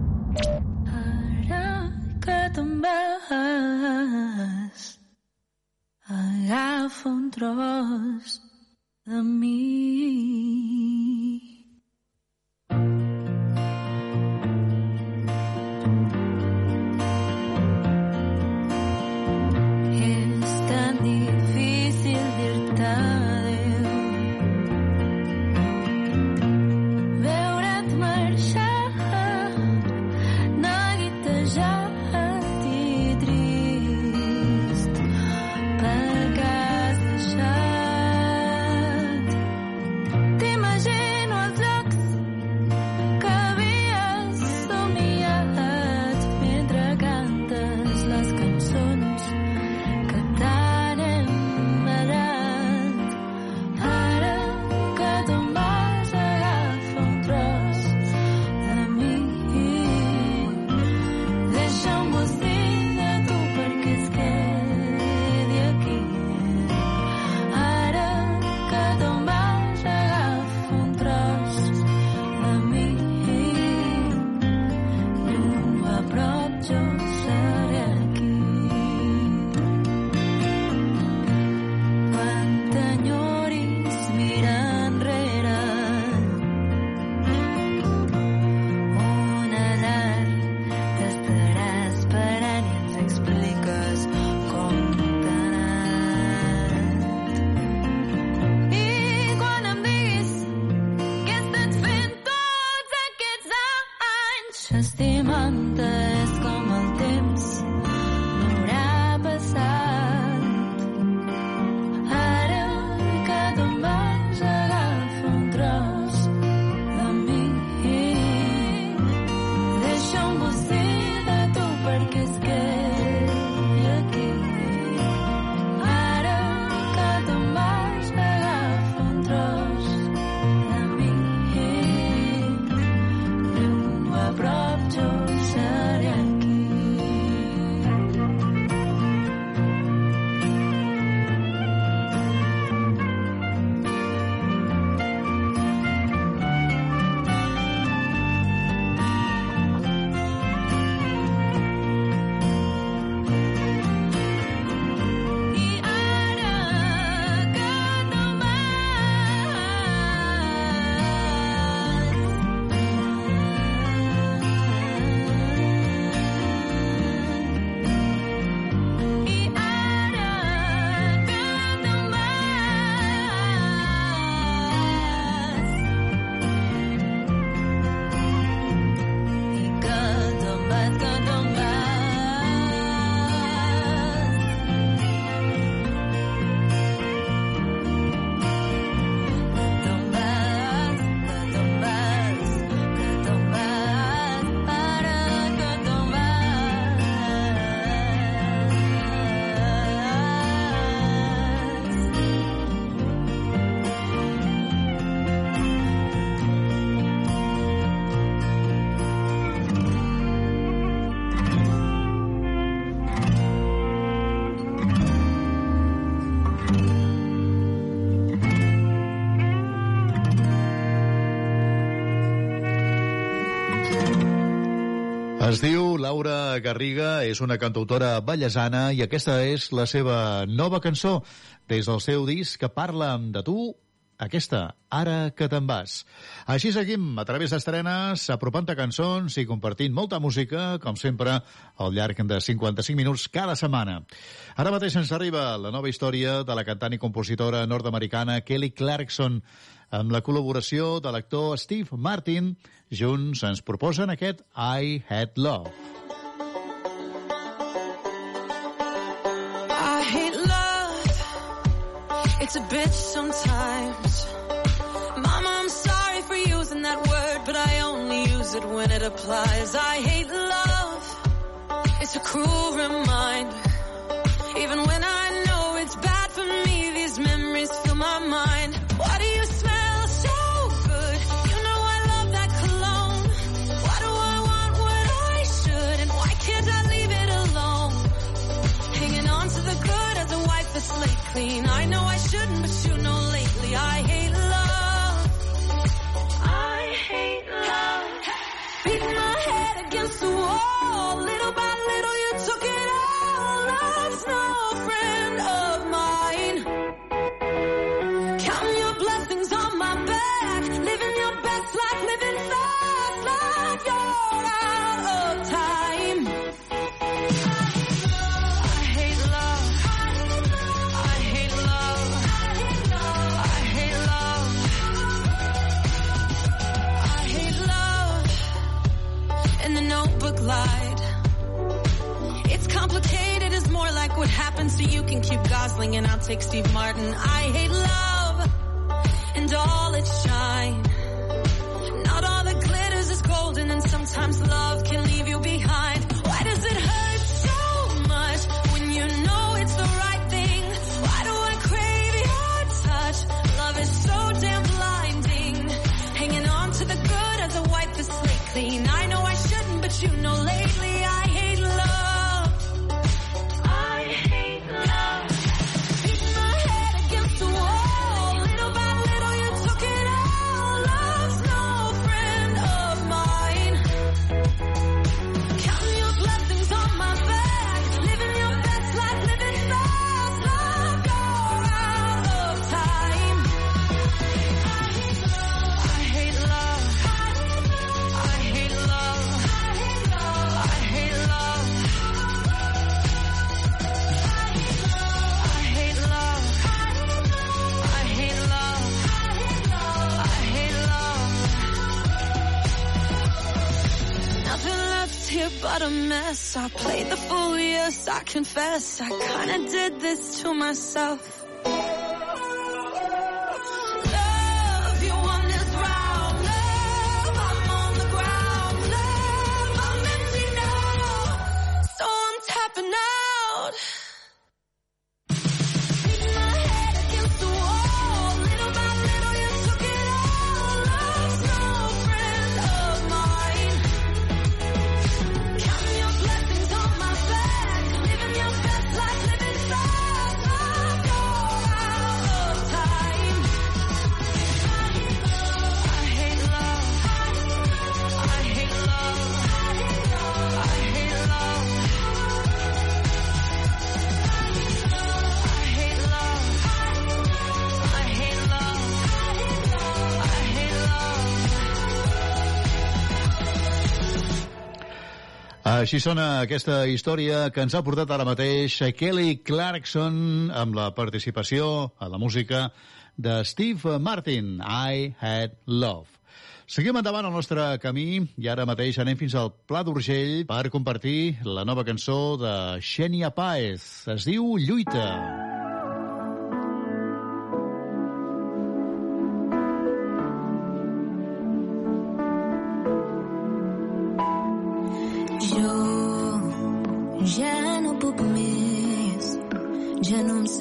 Laura Garriga, és una cantautora ballesana i aquesta és la seva nova cançó des del seu disc que parla de tu, aquesta, Ara que te'n vas. Així seguim a través d'estrenes, apropant-te cançons i compartint molta música, com sempre, al llarg de 55 minuts cada setmana. Ara mateix ens arriba la nova història de la cantant i compositora nord-americana Kelly Clarkson, amb la col·laboració de l'actor Steve Martin. Junts ens proposen aquest I Had Love. I hate love. It's a bitch sometimes. Mama, I'm sorry for using that word, but I only use it when it applies. I hate love. It's a cruel reminder. Even when I clean. I know I shouldn't, but you know lately I hate love. I hate love. Beating my head against the wall. Little by little happens to you can keep Gosling and I'll take Steve Martin. I hate love and all its shine. Not all that glitters is golden and sometimes love can leave here a mess. I played the fool, yes, I confess. I kinda did this to myself. Així sona aquesta història que ens ha portat ara mateix Kelly Clarkson amb la participació a la música de Steve Martin, I Had Love. Seguim endavant el nostre camí i ara mateix anem fins al Pla d'Urgell per compartir la nova cançó de Xènia Páez. Es diu Lluita. Jo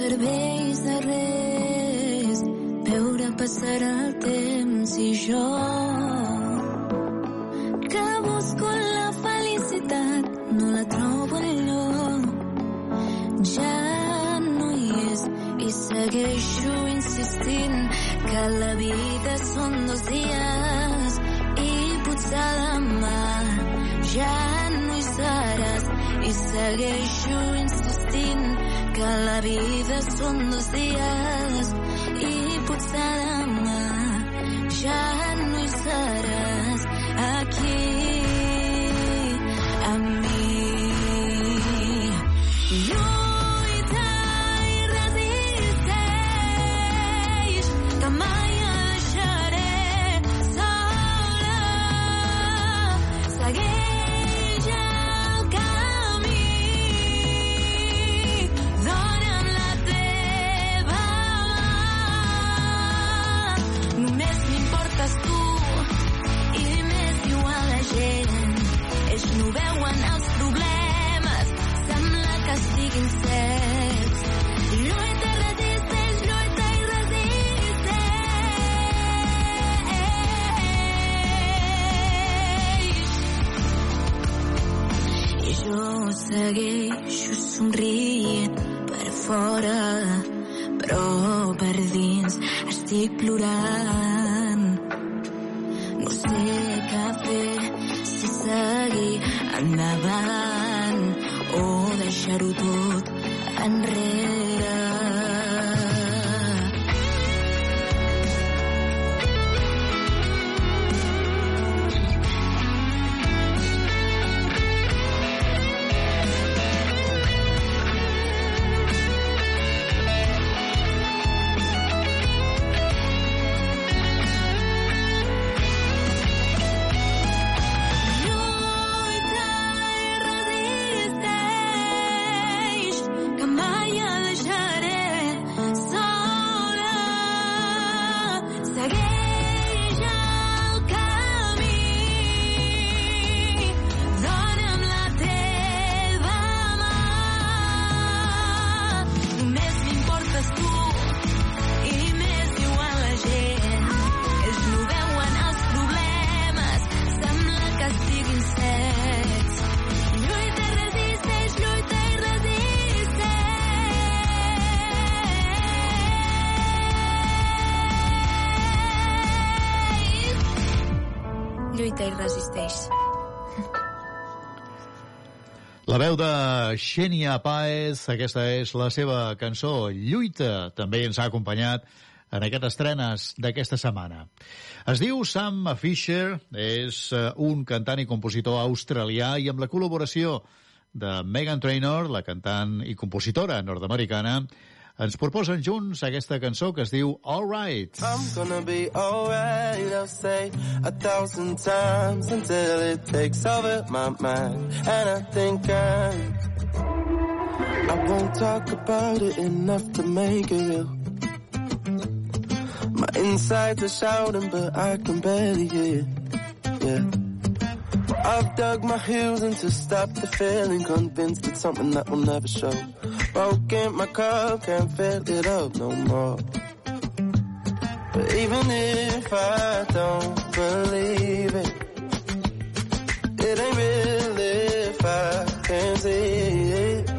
serveix de res. Veure passar el temps i jo que busco la felicitat no la trobo enlloc ja no hi és i segueixo insistint que la vida són dos dies i potser demà ja no hi seràs i segueixo insistint que la vida són dos dies i potser demà ja no hi seràs segueixo somrient per fora però per dins estic plorant. No sé què fer si seguir endavant o deixar-ho tot enrere resisteix. La veu de Xenia Paez, aquesta és la seva cançó Lluita, també ens ha acompanyat en aquestes estrenes d'aquesta setmana. Es diu Sam Fisher, és eh, un cantant i compositor australià i amb la col·laboració de Megan Trainor, la cantant i compositora nord-americana, ens proposen junts aquesta cançó que es diu All Right. I'm gonna be alright, I'll say a thousand times until it takes over my mind. And I think I, I won't talk about it enough to make it real. My insides are shouting, but I can barely hear. Yeah. I've dug my heels in to stop the feeling, convinced it's something that will never show. Broken my cup, can't fill it up no more. But even if I don't believe it, it ain't real if I can't see it.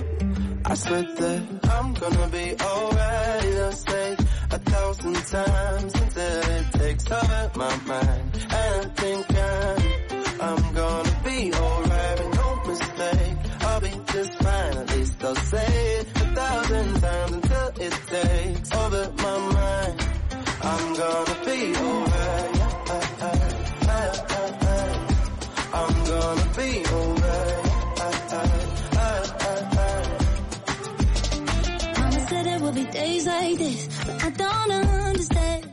I swear that I'm gonna be alright, I'll say a thousand times until it takes over my mind. And I think I'm, like this, but I don't understand.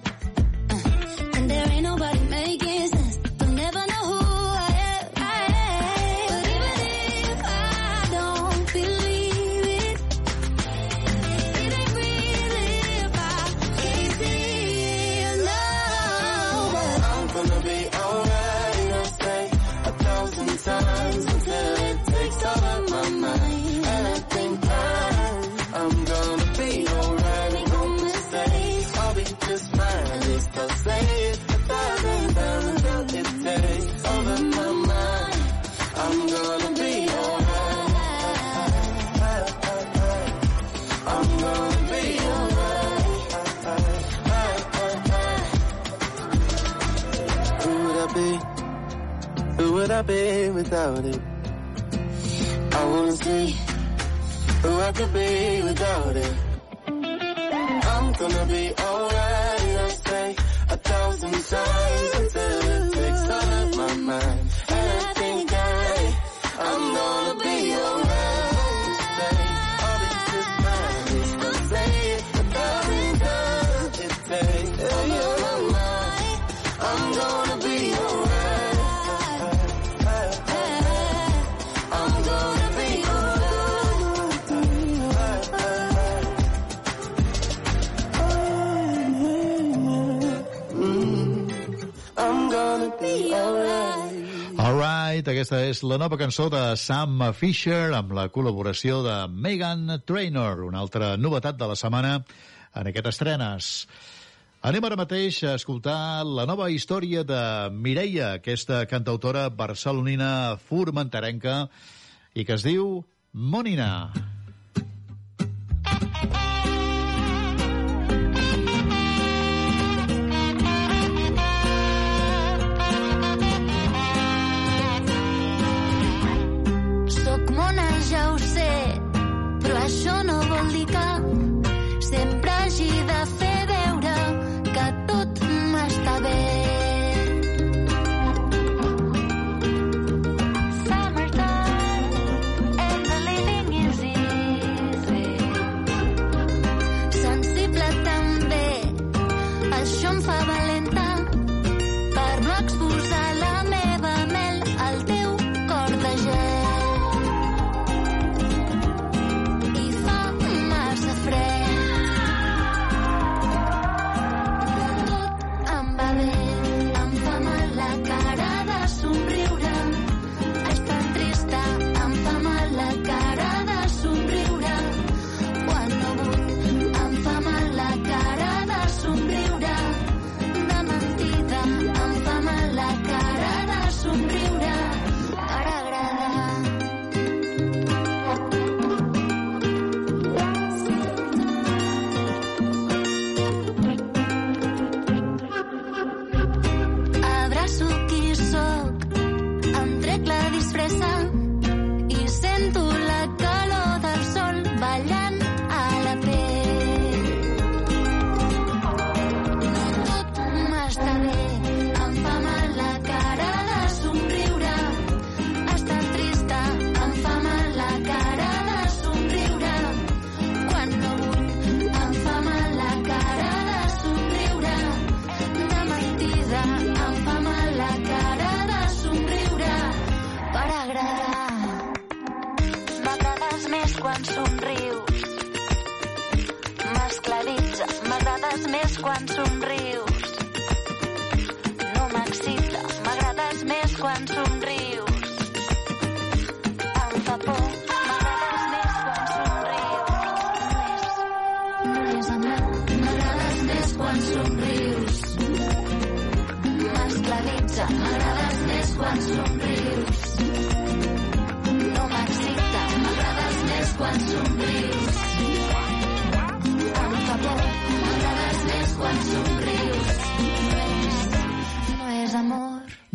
Uh, and there ain't nobody making sense. I without it? I wanna see who I could be without it. I'm gonna be alright, I say a thousand times Aquesta és la nova cançó de Sam Fisher amb la col·laboració de Megan Trainor, una altra novetat de la setmana en aquestes estrenes. Anem ara mateix a escoltar la nova història de Mireia, aquesta cantautora barcelonina formenterenca i que es diu Monina. Soc 一个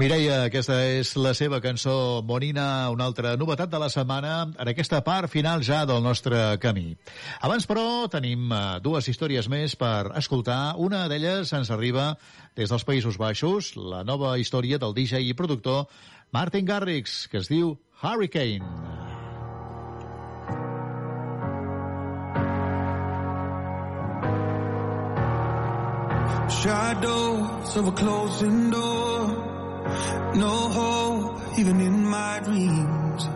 Mireia, aquesta és la seva cançó Monina, una altra novetat de la setmana en aquesta part final ja del nostre camí. Abans, però, tenim eh, dues històries més per escoltar. Una d'elles ens arriba des dels Països Baixos, la nova història del DJ i productor Martin Garrix, que es diu Hurricane. Shadows of a closing door. No hope, even in my dreams.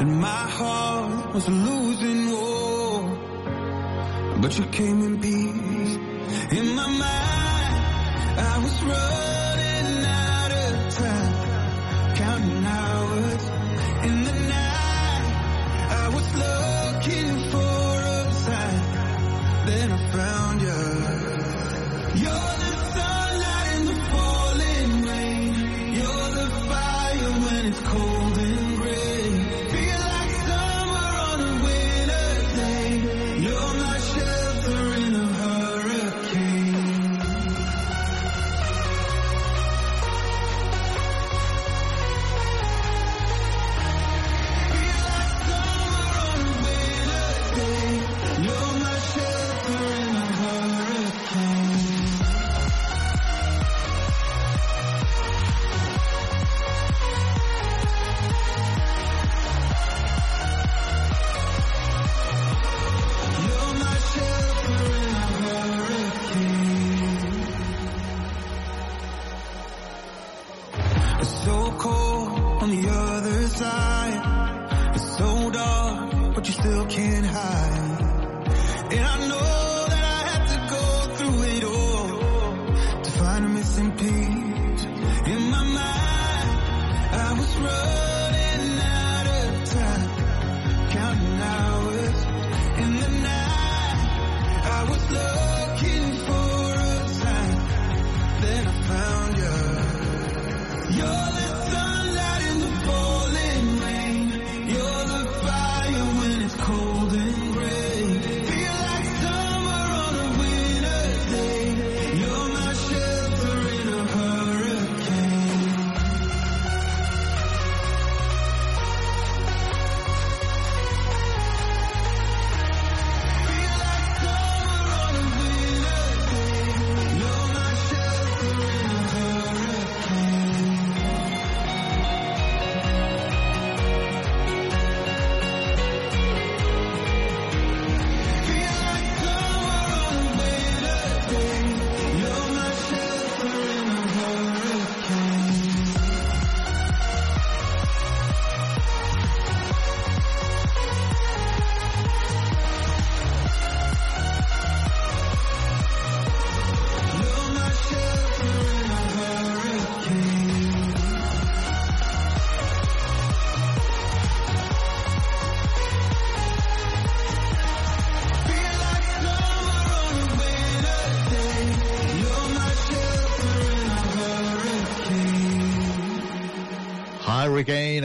And my heart was losing war. But you came in peace. In my mind, I was running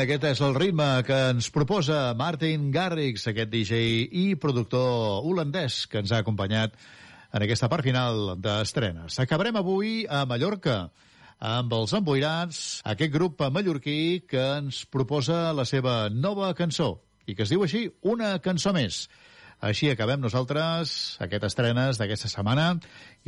aquest és el ritme que ens proposa Martin Garrix, aquest DJ i productor holandès que ens ha acompanyat en aquesta part final d'estrenes. Acabarem avui a Mallorca amb els Emboirats, aquest grup mallorquí que ens proposa la seva nova cançó i que es diu així, Una cançó més. Així acabem nosaltres aquest estrenes d'aquesta setmana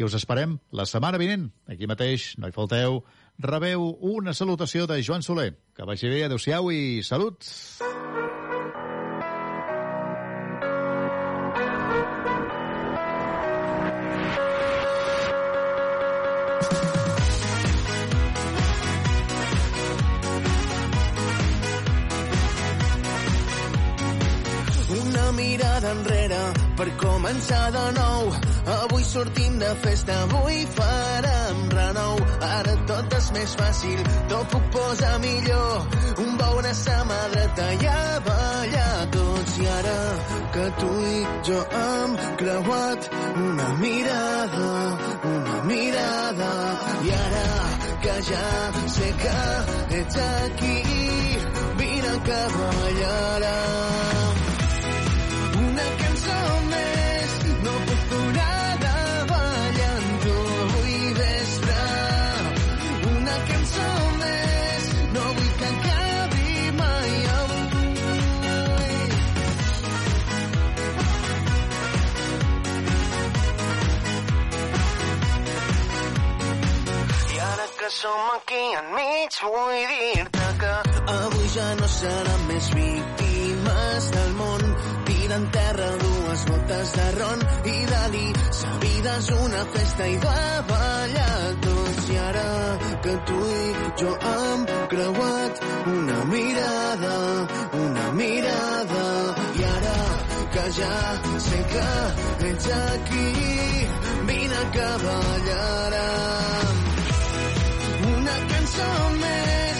i us esperem la setmana vinent. Aquí mateix, no hi falteu, rebeu una salutació de Joan Soler. Que vagi bé, adeu-siau i salut! Una mirada enrere per començar de nou. Avui sortim de festa, avui farem renou. Ara tot és més fàcil, tot puc posar millor. Un bou una mà dreta i a ballar tots. I ara que tu i jo hem creuat una mirada, una mirada. I ara que ja sé que ets aquí, vine que ballarem. Som aquí enmig vull dir-te que avui ja no serem més víctimes del món. Tira en terra dues botes de ron i Dalí sa vida és una festa i va ballar tots. I ara que tu i jo hem creuat una mirada una mirada. I ara que ja sé que ets aquí vine que ballarem some man.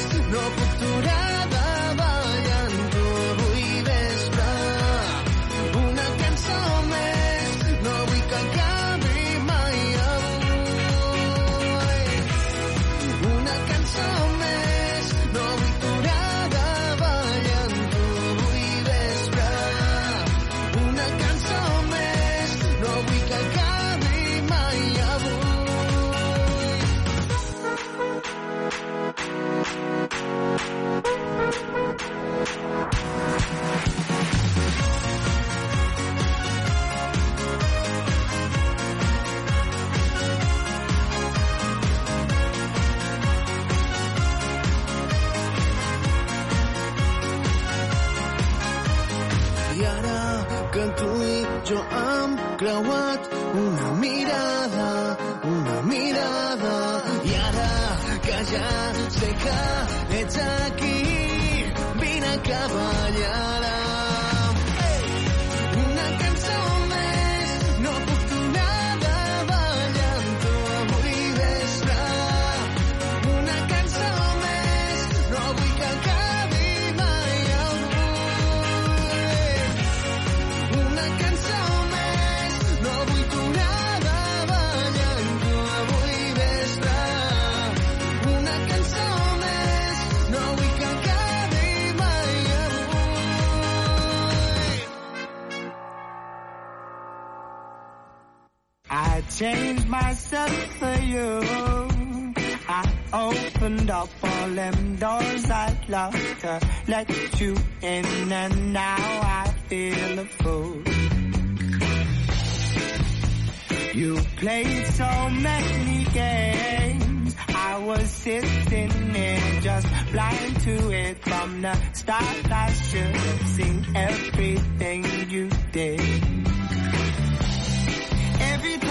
Que tu i jo hem creuat una mirada, una mirada. I ara que ja sé que ets aquí, vine que ballarem. Changed myself for you. I opened up all them doors I'd love to let you in, and now I feel a fool. You played so many games. I was sitting there just blind to it from the start. I should have seen everything you did. Every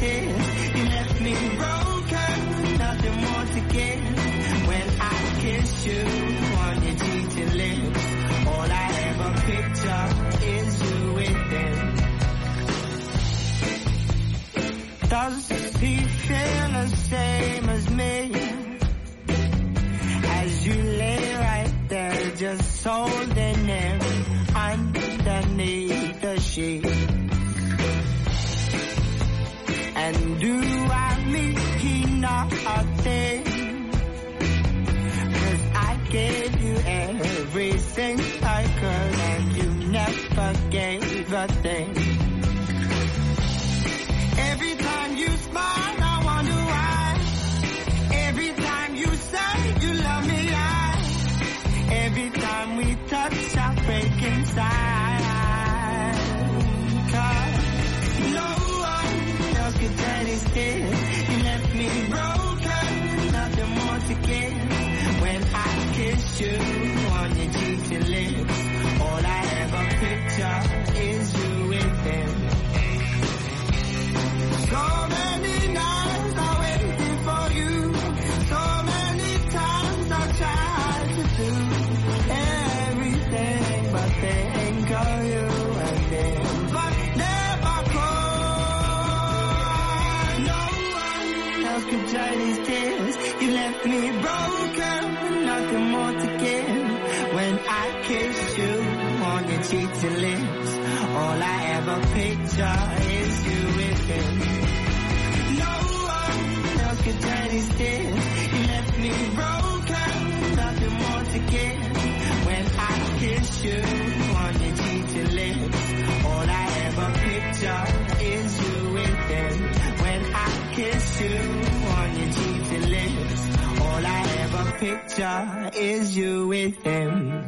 dry. You left me broken, nothing more to give. When I kiss you on your and lips, all I ever picture is you with him. Does picture is you with him. No one else could these tears. You left me broken, nothing more to give. When I kiss you on your and lips, all I ever picture is you with him. When I kiss you on your and lips, all I ever picture is you with him.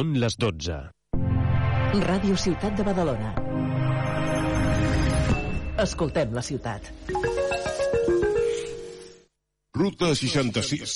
Són les 12. Ràdio Ciutat de Badalona. Escoltem la ciutat. Ruta 66.